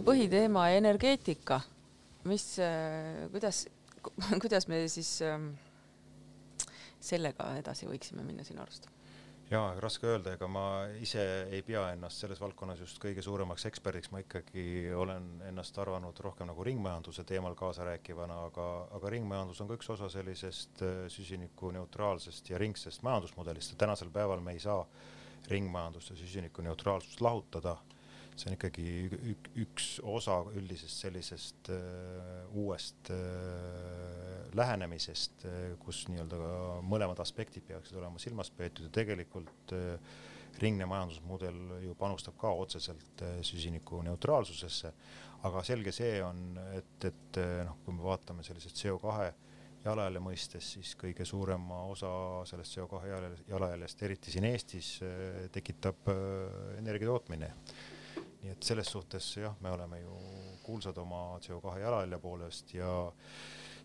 põhiteema energeetika, mis, kuidas, kuidas me siis ähm, sellega edasi võiksime minna sinu arust? jaa, raske öelda, ega ma ise ei pea ennast selles valdkonnas just kõige suuremaks eksperdiks, ma ikkagi olen ennast arvanud rohkem nagu ringmajanduse teemal kaasarääkivana, aga, aga ringmajandus on ka üks osa sellisest äh, süsinikuneutraalsest ja ringsest majandusmudelist ja tänasel päeval me ei saa ringmajandust ja süsinikuneutraalsust lahutada. See on ikkagi ük, ük, üks osa üldisest sellisest äh, uuest äh, lähenemisest äh,, kus nii-öelda mõlemad aspektid peaksid olema silmas peetud ja tegelikult äh, ringne majandusmudel ju panustab ka otseselt äh, süsinikuneutraalsusesse, aga selge see on, et, et äh, noh, kui me vaatame sellisest CO2 jalajälje mõistes, siis kõige suurema osa sellest CO2 jalajälje- jalajäljest, eriti siin Eestis, äh, tekitab äh, energia tootmine. Nii et selles suhtes jah, me oleme ju kuulsad oma CO2 jalajälje poolest ja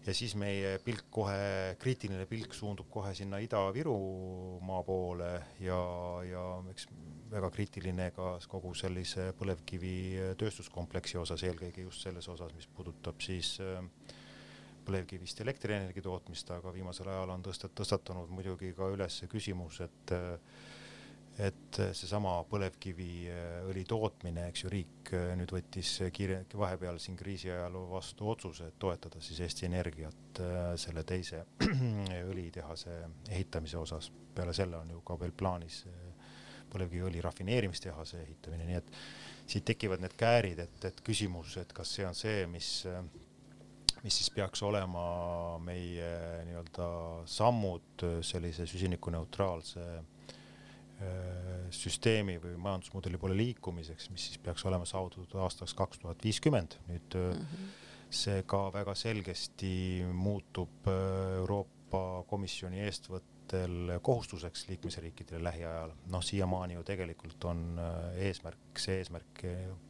ja siis meie pilk kohe, kriitiline pilk suundub kohe sinna Ida-Virumaa poole ja, ja eks väga kriitiline ka kogu sellise põlevkivi tööstuskompleksi osas, eelkõige just selles osas, mis puudutab siis äh, põlevkivist elektrienergia tootmist, aga viimasel ajal on tõstet-, tõstatunud muidugi ka üles küsimus, et äh, et seesama põlevkiviõli tootmine, eks ju, riik äh, nüüd võttis kiire, vahepeal siin kriisi ajal vastu otsuse, et toetada siis Eesti Energiat selle teise õlitehase ehitamise osas. peale selle on ju ka veel plaanis põlevkiviõli rafineerimistehase ehitamine, nii et siit tekivad need käärid, et, et küsimus, et kas see on see, mis mis siis peaks olema meie nii-öelda sammud sellise süsinikuneutraalse äh, süsteemi või majandusmudeli poole liikumiseks, mis siis peaks olema saavutatud aastaks kaks tuhat viiskümmend. nüüd mm -hmm. see ka väga selgesti muutub äh, Euroopa Komisjoni eestvõttel kohustuseks liikmesriikidele lähiajal. noh, siiamaani ju tegelikult on äh, eesmärk, see eesmärk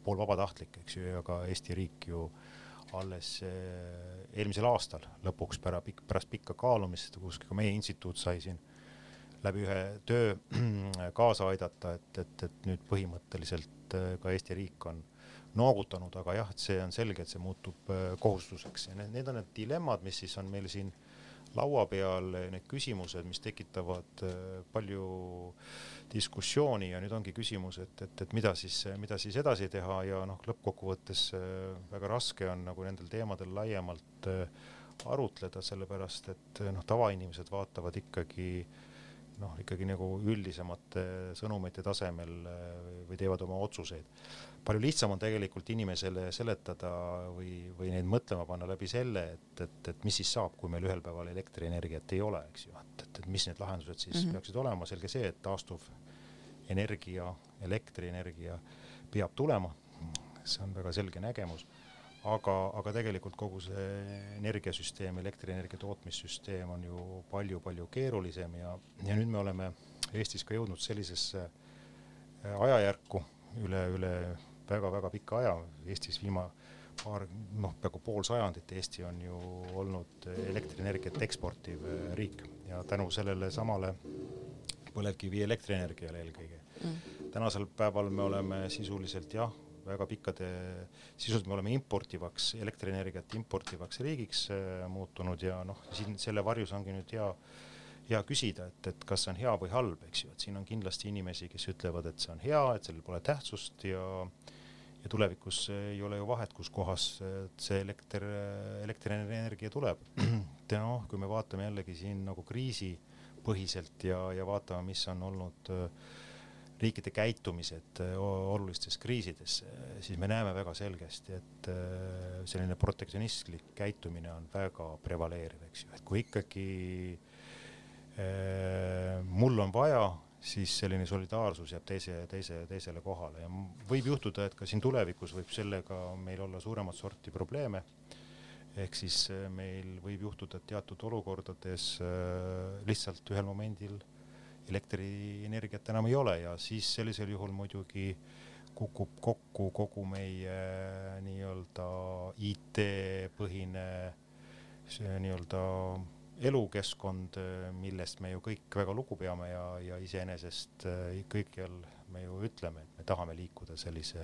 poolvabatahtlik, eks ju, ja ka Eesti riik ju alles eelmisel aastal lõpuks pära, pärast pikka kaalumist, kus ka meie instituut sai siin läbi ühe töö kaasa aidata, et, et, et nüüd põhimõtteliselt ka Eesti riik on noogutanud, aga jah, et see on selge, et see muutub kohustuseks. Ja need, need on need dilemmad, mis siis on meil siin laua peal, need küsimused, mis tekitavad palju diskussiooni. Ja nüüd ongi küsimus, et, et, et mida siis, mida siis edasi teha. Ja noh, lõppkokkuvõttes väga raske on nagu nendel teemadel laiemalt arutleda, sellepärast et noh, tavainimesed vaatavad ikkagi noh, ikkagi nagu üldisemate sõnumite tasemel või teevad oma otsuseid. palju lihtsam on tegelikult inimesele seletada või, või neid mõtlema panna läbi selle, et, et, et mis siis saab, kui meil ühel päeval elektrienergiat ei ole, eks ju, et, et, et mis need lahendused siis mm -hmm. peaksid olema, selge see, et taastuv energia, elektrienergia peab tulema, see on väga selge nägemus, aga, aga tegelikult kogu see energiasüsteem, elektrienergia tootmissüsteem on ju palju-palju keerulisem ja, ja nüüd me oleme Eestis ka jõudnud sellisesse äh, ajajärku üle, üle väga-väga pika aja, Eestis viima- paar, noh, peaaegu pool sajandit Eesti on ju olnud elektrienergiat eksportiv äh, riik. Ja tänu sellele samale põlevkivi elektrienergiale eelkõige. Mm.. tänasel päeval me oleme sisuliselt jah, väga pikkade, sisuliselt me oleme importivaks, elektrienergiat importivaks riigiks äh, muutunud ja noh, siin selle varjus ongi nüüd hea hea küsida, et, et kas see on hea või halb, eks ju, et siin on kindlasti inimesi, kes ütlevad, et see on hea, et sellel pole tähtsust ja ja tulevikus ei ole ju vahet, kuskohast see elekter, elektrienergia tuleb. noh, kui me vaatame jällegi siin nagu kriisipõhiselt ja, ja vaatame, mis on olnud äh, riikide käitumised äh, olulistes kriisides, siis me näeme väga selgesti, et äh, selline protektsionistlik käitumine on väga prevaleeriv, eks ju, et kui ikkagi mul on vaja, siis selline solidaarsus jääb teise, teise, teisele kohale ja võib juhtuda, et ka siin tulevikus võib sellega meil olla suuremat sorti probleeme. ehk siis meil võib juhtuda, et teatud olukordades lihtsalt ühel momendil elektrienergiat enam ei ole ja siis sellisel juhul muidugi kukub kokku kogu meie nii-öelda IT-põhine see nii-öelda elukeskkond, millest me ju kõik väga lugu peame ja, ja iseenesest äh, kõikjal me ju ütleme, et me tahame liikuda sellise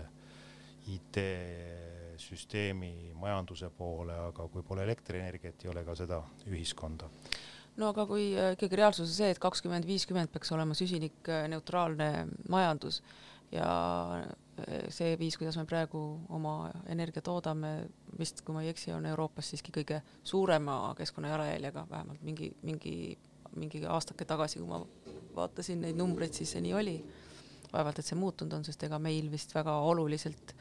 IT-süsteemi majanduse poole, aga kui pole elektrienergiat, ei ole ka seda ühiskonda no aga kui äh, ikkagi reaalsus on see, et kakskümmend viiskümmend peaks olema süsinikneutraalne majandus ja äh, see viis, kuidas me praegu oma energia toodame, vist kui ma ei eksi, on Euroopas siiski kõige suurema keskkonnajalajäljega, vähemalt mingi, mingi, mingi aastake tagasi, kui ma vaatasin neid numbreid, siis see nii oli. vaevalt, et see muutunud on, sest ega meil vist väga oluliselt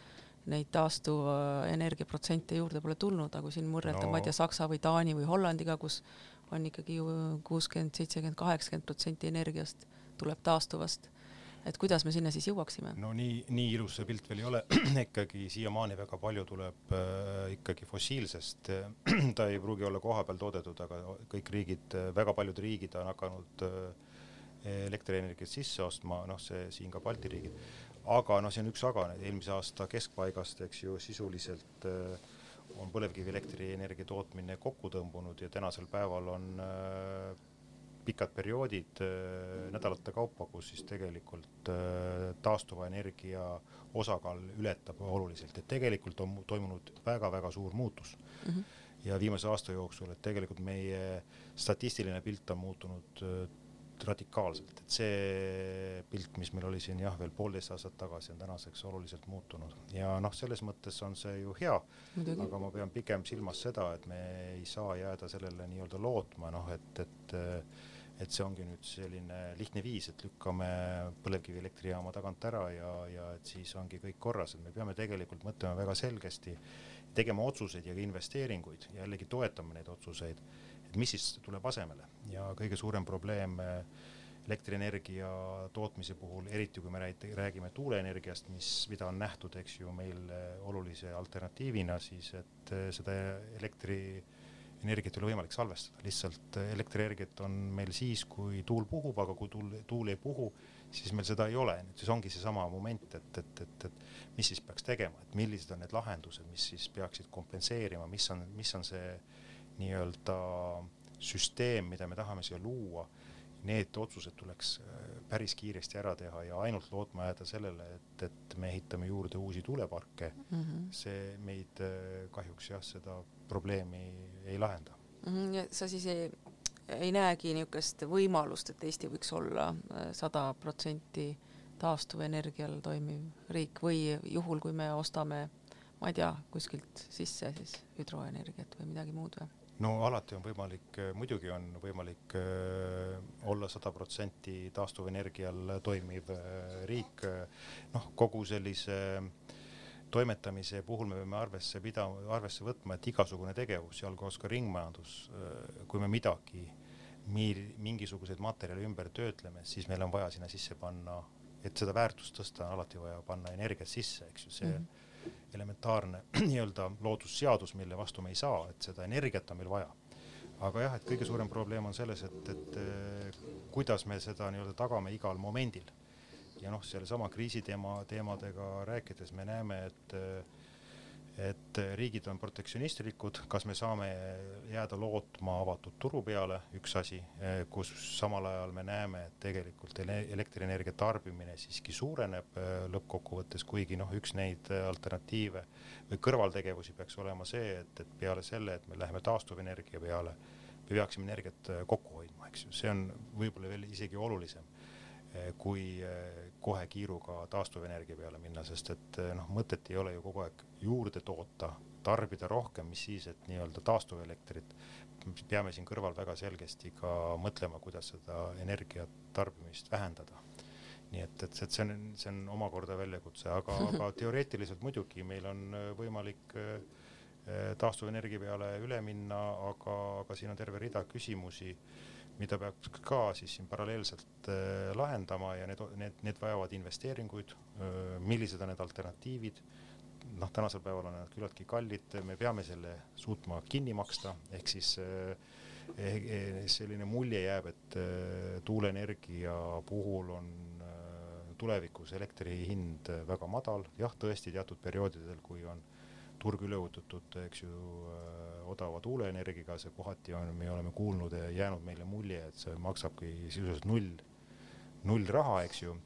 neid taastuvenergia protsente juurde pole tulnud, aga kui siin võrrelda no., ma ei tea, Saksa või Taani või Hollandiga, kus on ikkagi ju kuuskümmend, seitsekümmend, kaheksakümmend protsenti energiast tuleb taastuvast. et kuidas me sinna siis jõuaksime? no nii, nii ilus see pilt veel ei ole ikkagi siiamaani väga palju tuleb äh, ikkagi fossiilsest ta ei pruugi olla kohapeal toodetud, aga kõik riigid, väga paljud riigid on hakanud äh, elektrienergiat sisse ostma, noh, see siin ka Balti riigid. aga noh, see on üks aga, eelmise aasta keskpaigast, eks ju, sisuliselt äh, on põlevkivielektrienergia tootmine kokku tõmbunud ja tänasel päeval on äh, pikad perioodid äh, nädalate kaupa, kus siis tegelikult äh, taastuva energia osakaal ületab oluliselt, et tegelikult on toimunud väga-väga suur muutus mm. -hmm. ja viimase aasta jooksul, et tegelikult meie statistiline pilt on muutunud radikaalselt, et see pilt, mis meil oli siin jah, veel poolteist aastat tagasi, on tänaseks oluliselt muutunud. Ja noh, selles mõttes on see ju hea, aga ma pean pigem silmas seda, et me ei saa jääda sellele nii-öelda lootma, noh et, et et see ongi nüüd selline lihtne viis, et lükkame põlevkivielektrijaama tagant ära ja, ja et siis ongi kõik korras, et me peame tegelikult mõtlema väga selgesti, tegema otsuseid ja ka investeeringuid, jällegi toetama neid otsuseid et mis siis tuleb asemele. Ja kõige suurem probleem äh, elektrienergia tootmise puhul, eriti kui me räägime tuuleenergiast, mis, mida on nähtud, eks ju, meil äh, olulise alternatiivina, siis et äh, seda elektrienergiat ei ole võimalik salvestada, lihtsalt elektrienergiat on meil siis, kui tuul puhub, aga kui tuul, tuul ei puhu, siis meil seda ei ole, siis ongi seesama moment, et, et, et, et mis siis peaks tegema, et millised on need lahendused, mis siis peaksid kompenseerima, mis on, mis on see nii-öelda süsteem, mida me tahame siia luua, need otsused tuleks äh, päris kiiresti ära teha ja ainult lootma jääda sellele, et, et me ehitame juurde uusi tuuleparke mm, -hmm. see meid äh, kahjuks jah, seda probleemi ei lahenda mm. -hmm. sa siis ei, ei näegi niisugust võimalust, et Eesti võiks olla äh, sada protsenti taastuvenergial toimiv riik või juhul, kui me ostame ma ei tea, kuskilt sisse siis hüdroenergiat või midagi muud või? No alati on võimalik, muidugi on võimalik äh, olla sada protsenti taastuvenergial toimiv äh, riik. noh, kogu sellise toimetamise puhul me peame arvesse pidama, arvesse võtma, et igasugune tegevus, sealhulgas ka ringmajandus, äh, kui me midagi, mingisuguseid materjale ümber töötleme, siis meil on vaja sinna sisse panna, et seda väärtust tõsta, on alati vaja panna energiat sisse, eks ju, see mm -hmm elementaarne nii-öelda loodusseadus, mille vastu me ei saa, et seda energiat on meil vaja. aga jah, et kõige suurem probleem on selles, et, et eh, kuidas me seda nii-öelda tagame igal momendil. ja noh, sellesama kriisi teema, teemadega rääkides me näeme, et eh, et riigid on protektsionistlikud, kas me saame jääda lootma avatud turu peale, üks asi, kus samal ajal me näeme, et tegelikult elektrienergia tarbimine siiski suureneb lõppkokkuvõttes, kuigi noh, üks neid alternatiive või kõrvaltegevusi peaks olema see, et, et peale selle, et me läheme taastuvenergia peale, me peaksime energiat kokku hoidma, eks ju, see on võib-olla veel isegi olulisem kui eh, kohe kiiruga taastuvenergia peale minna, sest et eh, noh, mõtet ei ole ju kogu aeg juurde toota, tarbida rohkem, mis siis, et nii-öelda taastuvelektrit, peame siin kõrval väga selgesti ka mõtlema, kuidas seda energia tarbimist vähendada. nii et, et, et see on, see on omakorda väljakutse, aga, aga teoreetiliselt muidugi meil on võimalik taastuvenergia peale üle minna, aga, aga siin on terve rida küsimusi mida peaks ka siis siin paralleelselt äh, lahendama ja need, need, need vajavad investeeringuid äh,. millised on need alternatiivid? noh, tänasel päeval on nad küllaltki kallid, me peame selle suutma kinni maksta, ehk siis äh, selline mulje jääb, et tuuleenergia puhul on tulevikus elektri hind väga madal, jah, tõesti teatud perioodidel, kui on turg üle ujutatud, eks ju äh, odava tuuleenergiaga, see kohati on, me oleme kuulnud ja jäänud meile mulje, et see maksabki sisuliselt null, null raha, eks ju.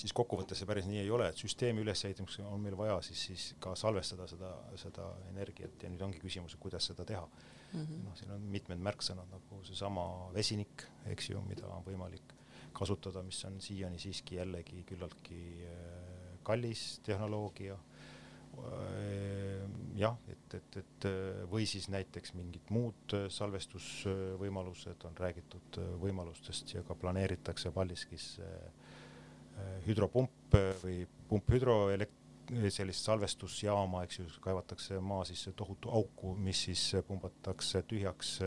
siis kokkuvõttes see päris nii ei ole, et süsteemi ülesehitamiseks on meil vaja siis, siis ka salvestada seda, seda energiat ja nüüd ongi küsimus, kuidas seda teha. Mm -hmm.. noh, siin on mitmed märksõnad nagu seesama vesinik, eks ju, mida on võimalik kasutada, mis on siiani siiski jällegi küllaltki äh, kallis tehnoloogia jah, et, et, et äh, või siis näiteks mingid muud äh, salvestusvõimalused, on räägitud võimalustest ja ka planeeritakse Paldiskis hüdropump või pumphüdroelekt-, sellist salvestusjaama, eks ju, kaevatakse maa sisse tohutu auku, mis siis pumbatakse tühjaks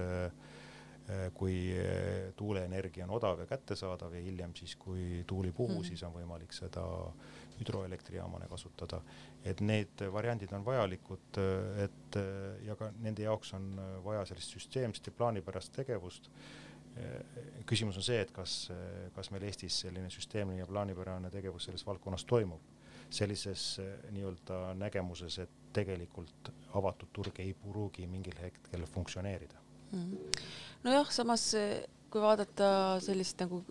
kui tuuleenergia on odav ja kättesaadav ja hiljem siis, kui tuul ei puhu mm, -hmm. siis on võimalik seda hüdroelektrijaamana kasutada et need variandid on vajalikud, et ja ka nende jaoks on vaja sellist süsteemset ja plaanipärast tegevust. küsimus on see, et kas, kas meil Eestis selline süsteemne ja plaanipärane tegevus selles valdkonnas toimub, sellises nii-öelda nägemuses, et tegelikult avatud turg ei pruugi mingil hetkel funktsioneerida mm. nojah, samas kui vaadata sellist nagu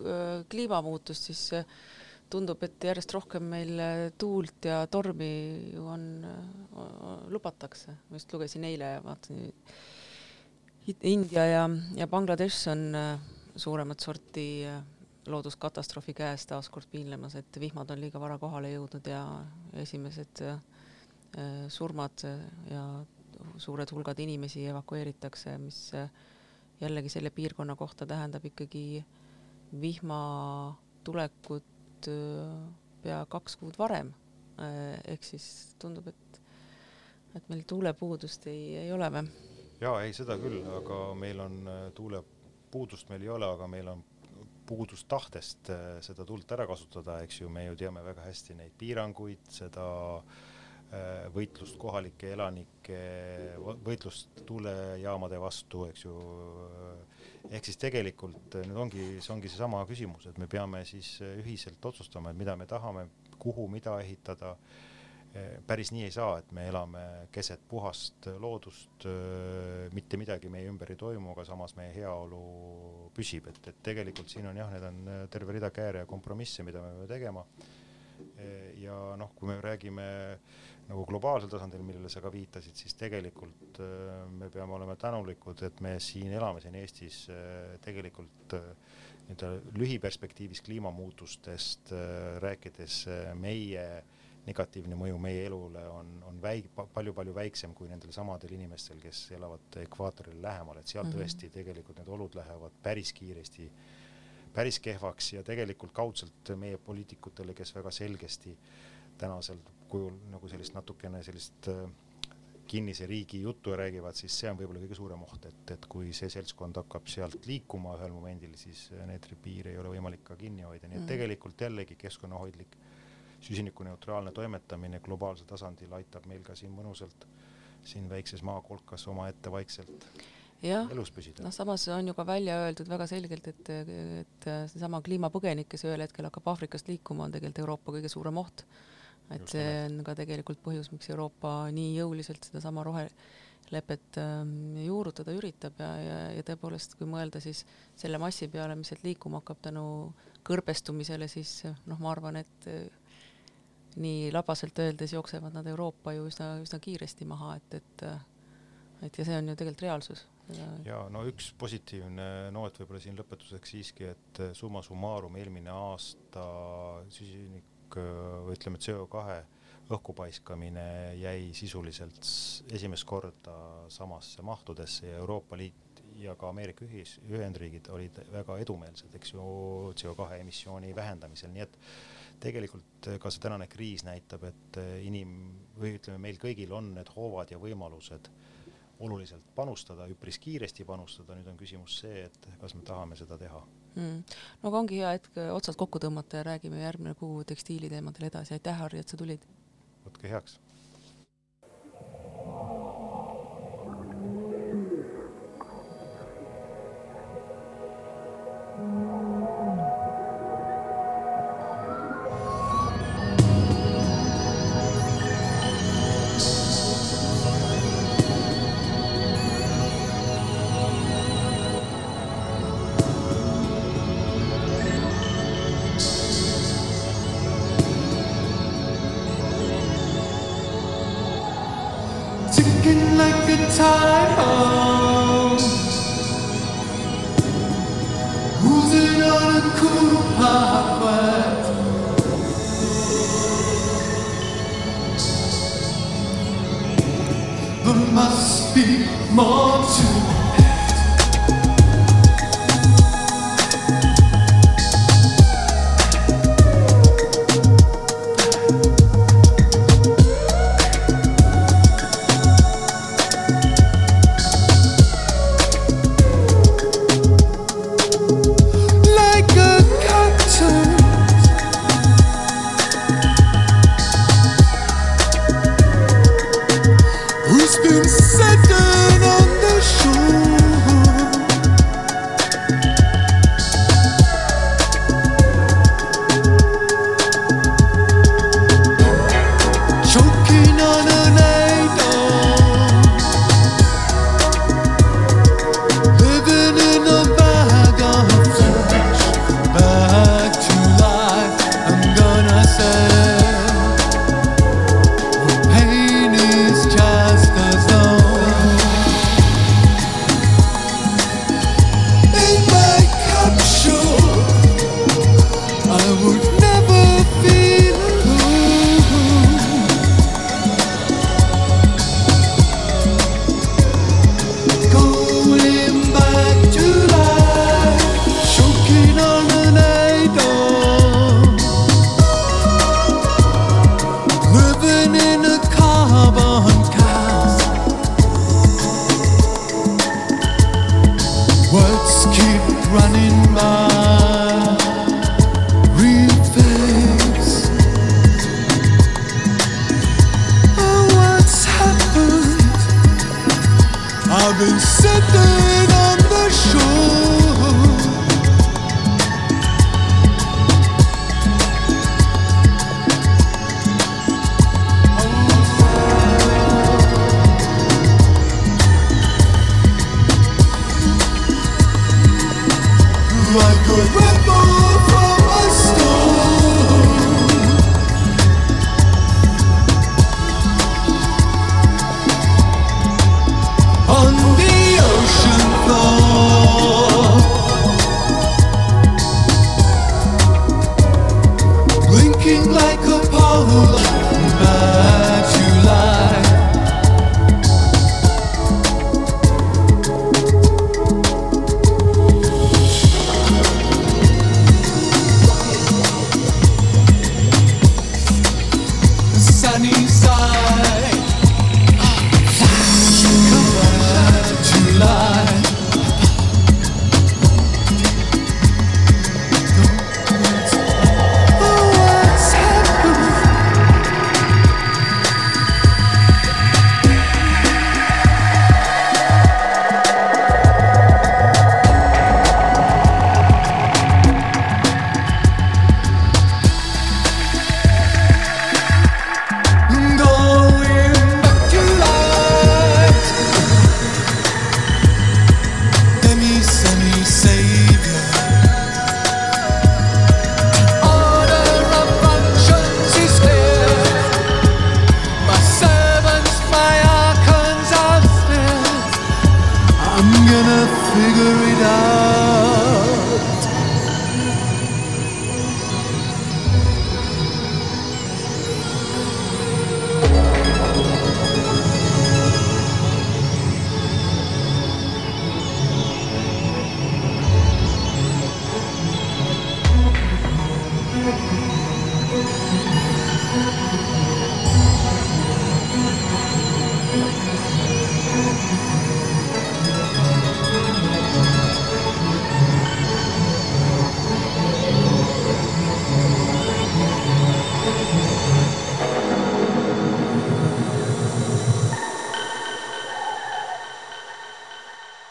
kliimamuutust, siis tundub, et järjest rohkem meil äh, tuult ja tormi ju on, äh, lubatakse. ma just lugesin eile vaatasin, India ja, ja Bangladesh on äh, suuremat sorti looduskatastroofi käes taaskord piinlemas, et vihmad on liiga vara kohale jõudnud ja esimesed surmad ja suured hulgad inimesi evakueeritakse, mis jällegi selle piirkonna kohta tähendab ikkagi vihma tulekut nüüd pea kaks kuud varem. Äh, ehk siis tundub, et, et meil tuulepuudust ei, ei ole või? jaa, ei seda küll, aga meil on äh, tuulepuudust meil ei ole, aga meil on puudus tahtest äh, seda tuld ära kasutada, eks ju, me ju teame väga hästi neid piiranguid, seda võitlust kohalike elanike, võitlust tuulejaamade vastu, eks ju ehk siis tegelikult nüüd ongi, see ongi seesama küsimus, et me peame siis eh, ühiselt otsustama, et mida me tahame, kuhu, mida ehitada. Eh, päris nii ei saa, et me elame keset puhast loodust, eh, mitte midagi meie ümber ei toimu, aga samas meie heaolu püsib, et, et tegelikult siin on jah, need on terve rida kääre ja kompromisse, mida me peame tegema. Ja noh, kui me räägime äh, nagu globaalsel tasandil, millele sa ka viitasid, siis tegelikult äh, me peame olema tänulikud, et me siin elame siin Eestis äh, tegelikult äh, nii-öelda lühiperspektiivis kliimamuutustest rääkides meie negatiivne mõju meie elule on, on väi-, palju-palju väiksem kui nendel samadel inimestel, kes elavad ekvaatorile lähemal, et seal mm -hmm. tõesti tegelikult need olud lähevad päris kiiresti päris kehvaks ja tegelikult kaudselt meie poliitikutele, kes väga selgesti tänasel kujul nagu sellist natukene sellist äh, kinnise riigi juttu räägivad, siis see on võib-olla kõige suurem oht, et, et kui see seltskond hakkab sealt liikuma ühel momendil, siis need piire ei ole võimalik ka kinni hoida, nii et mm. tegelikult jällegi keskkonnahoidlik süsinikuneutraalne toimetamine globaalsel tasandil aitab meil ka siin mõnusalt siin väikses maakolkas omaette vaikselt elus püsida. noh, samas on ju ka välja öeldud väga selgelt, et, et seesama kliimapõgenik, kes ühel hetkel hakkab Aafrikast liikuma, on tegelikult Euroopa kõige suurem oht. et Just see on ka tegelikult põhjus, miks Euroopa nii jõuliselt sedasama rohelepet ähm, juurutada üritab ja, ja, ja tõepoolest, kui mõelda siis selle massi peale, mis sealt liikuma hakkab tänu kõrbestumisele, siis noh, ma arvan, et äh, nii labaselt öeldes jooksevad nad Euroopa ju üsna, üsna kiiresti maha, et, et äh, et ja see on ju tegelikult reaalsus. ja no üks positiivne noot võib-olla siin lõpetuseks siiski, et eh, summa summarum eelmine aasta süsinik või ütleme, CO2 õhku paiskamine jäi sisuliselt esimest korda samasse mahtudesse ja Euroopa Liit ja ka Ameerika ühis, Ühendriigid olid väga edumeelsed, eks ju, CO2 emissiooni vähendamisel, nii et tegelikult eh, ka see tänane kriis näitab, et eh, inim- või ütleme, meil kõigil on need hoovad ja võimalused oluliselt panustada, üpris kiiresti panustada, nüüd on küsimus see, et kas me tahame seda teha. mm. no aga ongi hea hetk otsad kokku tõmmata ja räägime järgmine kuu tekstiiliteemadel edasi, aitäh Harri, et sa tulid! võtke heaks.